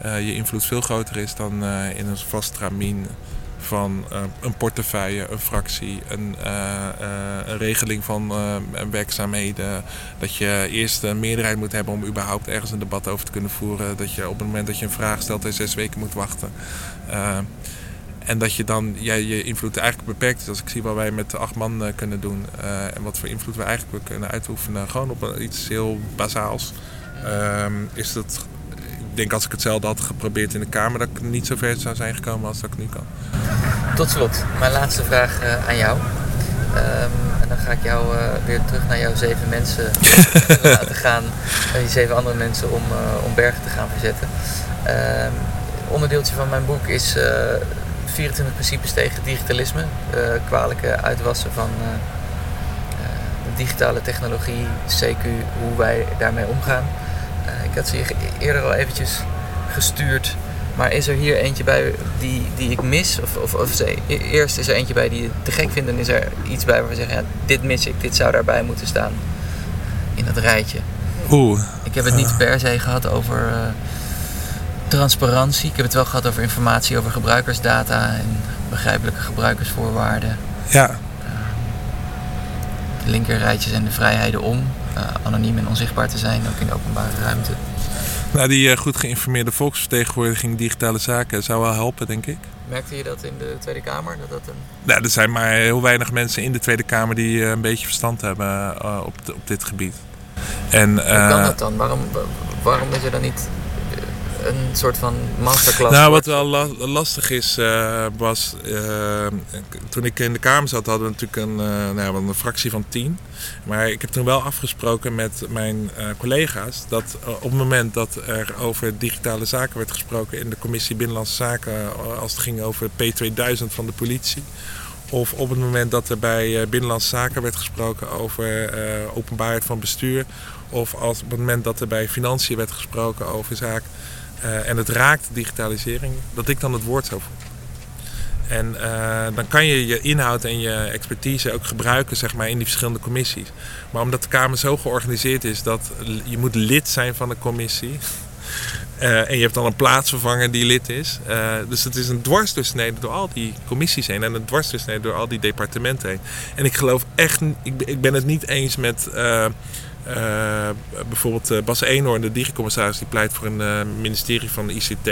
je invloed veel groter is dan in een vast tramien van een portefeuille, een fractie, een, een regeling van werkzaamheden. Dat je eerst een meerderheid moet hebben om überhaupt ergens een debat over te kunnen voeren. Dat je op het moment dat je een vraag stelt er zes weken moet wachten. En dat je dan ja, je invloed eigenlijk beperkt is. Als ik zie wat wij met acht man uh, kunnen doen. Uh, en wat voor invloed we eigenlijk kunnen uitoefenen. Gewoon op iets heel bazaals. Um, is dat, denk als ik hetzelfde had geprobeerd in de Kamer. Dat ik niet zo ver zou zijn gekomen als dat ik nu kan.
Tot slot, mijn laatste vraag uh, aan jou. Um, en dan ga ik jou weer terug naar jouw zeven mensen laten gaan. En die zeven andere mensen om, om bergen te gaan verzetten. Um, onderdeeltje van mijn boek is 24 principes tegen digitalisme. Kwalijke uitwassen van digitale technologie, CQ, hoe wij daarmee omgaan. Ik had ze eerder al eventjes gestuurd. Maar is er hier eentje bij die, die ik mis? Of, of, of e-, eerst is er eentje bij die je te gek vindt en is er iets bij waar we zeggen, ja, dit mis ik, dit zou daarbij moeten staan. In dat rijtje.
Oeh.
Ik heb het niet per se gehad over transparantie. Ik heb het wel gehad over informatie over gebruikersdata en begrijpelijke gebruikersvoorwaarden.
Ja. Uh,
de linkerrijtjes en de vrijheden om anoniem en onzichtbaar te zijn, ook in de openbare ruimte.
Nou, die uh, goed geïnformeerde volksvertegenwoordiging digitale zaken zou wel helpen, denk ik.
Merkte je dat in de Tweede Kamer? Dat dat een...
Nou, er zijn maar heel weinig mensen in de Tweede Kamer die uh, een beetje verstand hebben uh, op, op dit gebied.
En, Hoe kan dat dan? Waarom, waarom is er dan niet een soort van masterclass?
Nou, wat wel lastig is, uh, was uh, toen ik in de Kamer zat, hadden we natuurlijk een, uh, nou, een fractie van tien. Maar ik heb toen wel afgesproken met mijn collega's dat op het moment dat er over digitale zaken werd gesproken in de Commissie Binnenlandse Zaken, als het ging over P2000 van de politie. Of op het moment dat er bij Binnenlandse Zaken werd gesproken over openbaarheid van bestuur. Of als op het moment dat er bij Financiën werd gesproken over zaken uh, en het raakt digitalisering, dat ik dan het woord zou voeren. En uh, dan kan je je inhoud en je expertise ook gebruiken zeg maar, in die verschillende commissies. Maar omdat de Kamer zo georganiseerd is dat je moet lid zijn van de commissie. Uh, en je hebt dan een plaatsvervanger die lid is. Dus het is een dwarsdoorsnede door al die commissies heen. En een dwarsdoorsnede door al die departementen heen. En ik geloof echt, ik, ik ben het niet eens met uh, bijvoorbeeld uh, Bas Eenhoorn, de digicommissaris, die pleit voor een uh, ministerie van ICT.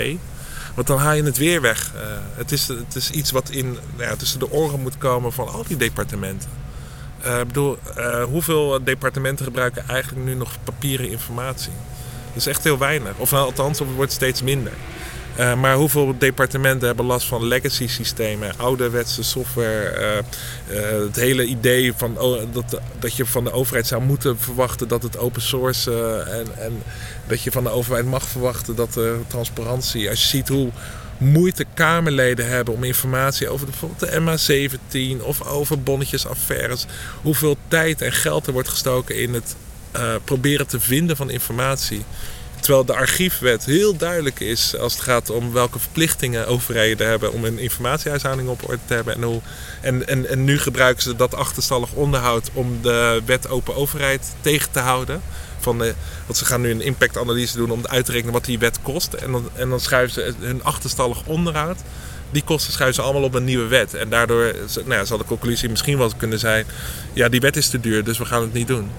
Want dan haal je het weer weg. het, is, het is iets wat in, nou ja, tussen de oren moet komen van al die departementen. Ik bedoel, hoeveel departementen gebruiken eigenlijk nu nog papieren informatie? Dat is echt heel weinig. Of nou, althans, het wordt steeds minder. Uh, maar hoeveel departementen hebben last van legacy systemen, ouderwetse software? Uh, uh, het hele idee van, oh, dat, dat je van de overheid zou moeten verwachten dat het open source en, en dat je van de overheid mag verwachten dat er transparantie. Als je ziet hoe moeite Kamerleden hebben om informatie over bijvoorbeeld de MA17 of over bonnetjesaffaires, hoeveel tijd en geld er wordt gestoken in het proberen te vinden van informatie. Terwijl de archiefwet heel duidelijk is als het gaat om welke verplichtingen overheden hebben om een informatiehuishouding op orde te hebben. En, hoe, en, en, en nu gebruiken ze dat achterstallig onderhoud om de wet open overheid tegen te houden. Van de, want ze gaan nu een impactanalyse doen om uit te rekenen wat die wet kost. En dan, en dan schuiven ze hun achterstallig onderhoud. Die kosten schuiven ze allemaal op een nieuwe wet. En daardoor nou ja, zal de conclusie misschien wel kunnen zijn: ja, die wet is te duur, dus we gaan het niet doen.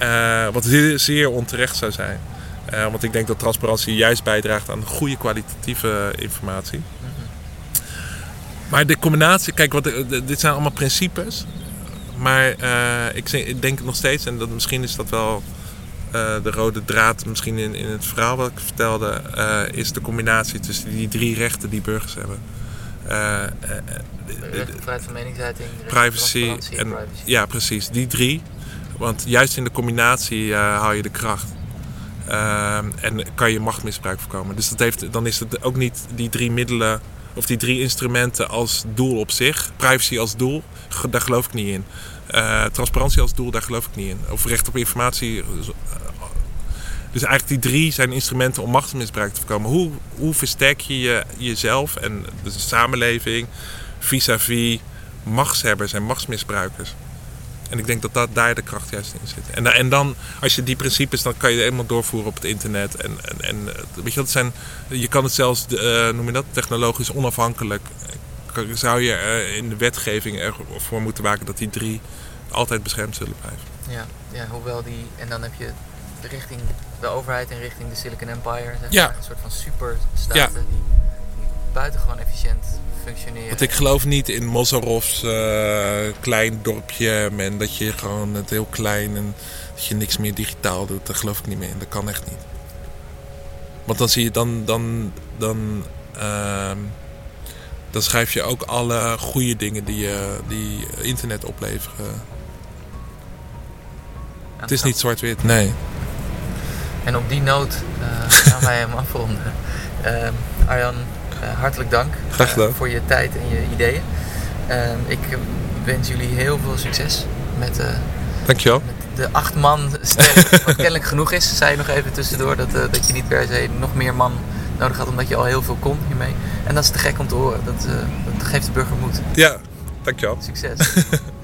Uh, wat zeer onterecht zou zijn. Uh, want ik denk dat transparantie juist bijdraagt aan goede kwalitatieve informatie. Maar de combinatie, kijk, wat, dit zijn allemaal principes. Maar uh, ik, ik, denk nog steeds, en dat, misschien is dat wel uh, de rode draad misschien in, in het verhaal wat ik vertelde, is de combinatie tussen die drie rechten die burgers hebben.
vrijheid van meningsuiting,
privacy en, privacy. Ja, precies. Die drie. Want juist in de combinatie haal je de kracht. Uh, en kan je machtmisbruik voorkomen. Dus dat heeft, dan is het ook niet die drie middelen of die drie instrumenten als doel op zich. Privacy als doel, daar geloof ik niet in. Uh, transparantie als doel, daar geloof ik niet in. Of recht op informatie. Dus eigenlijk die drie zijn instrumenten om machtsmisbruik te voorkomen. Hoe, hoe versterk je, je jezelf en de samenleving vis-à-vis -vis machtshebbers en machtsmisbruikers? En ik denk dat, dat daar de kracht juist in zit. En, en dan, als je die principes, dan kan je helemaal doorvoeren op het internet. En, en, en eh, weet je, dat zijn, je kan het zelfs, uh, noem je dat, technologisch onafhankelijk. Zou je uh, in de wetgeving ervoor moeten maken dat die drie altijd beschermd zullen blijven.
Ja, ja hoewel die, en dan heb je richting de overheid en richting de Silicon Empire, zeg
ja.
een soort van superstaten ja. die buitengewoon efficiënt functioneren.
Want ik geloof niet in Mozarovs uh, klein dorpje en dat je gewoon het heel klein en dat je niks meer digitaal doet. Daar geloof ik niet meer in. Dat kan echt niet. Want dan zie je dan, dan, dan, uh, dan schrijf je ook alle goede dingen die, uh, die internet opleveren. Ja, het is niet zwart-wit, nee.
En op die noot uh, gaan wij hem afronden. Uh, Arjan, hartelijk dank
Graag gedaan.
voor je tijd en je ideeën. Ehm, ik wens jullie heel veel succes met,
Dankjewel.
met de acht man sterk, wat kennelijk genoeg is. Zei je nog even tussendoor dat, dat je niet per se nog meer man nodig had omdat je al heel veel kon hiermee. En dat is te gek om te horen. Dat, dat geeft de burger moed.
Ja, dankjewel.
Succes.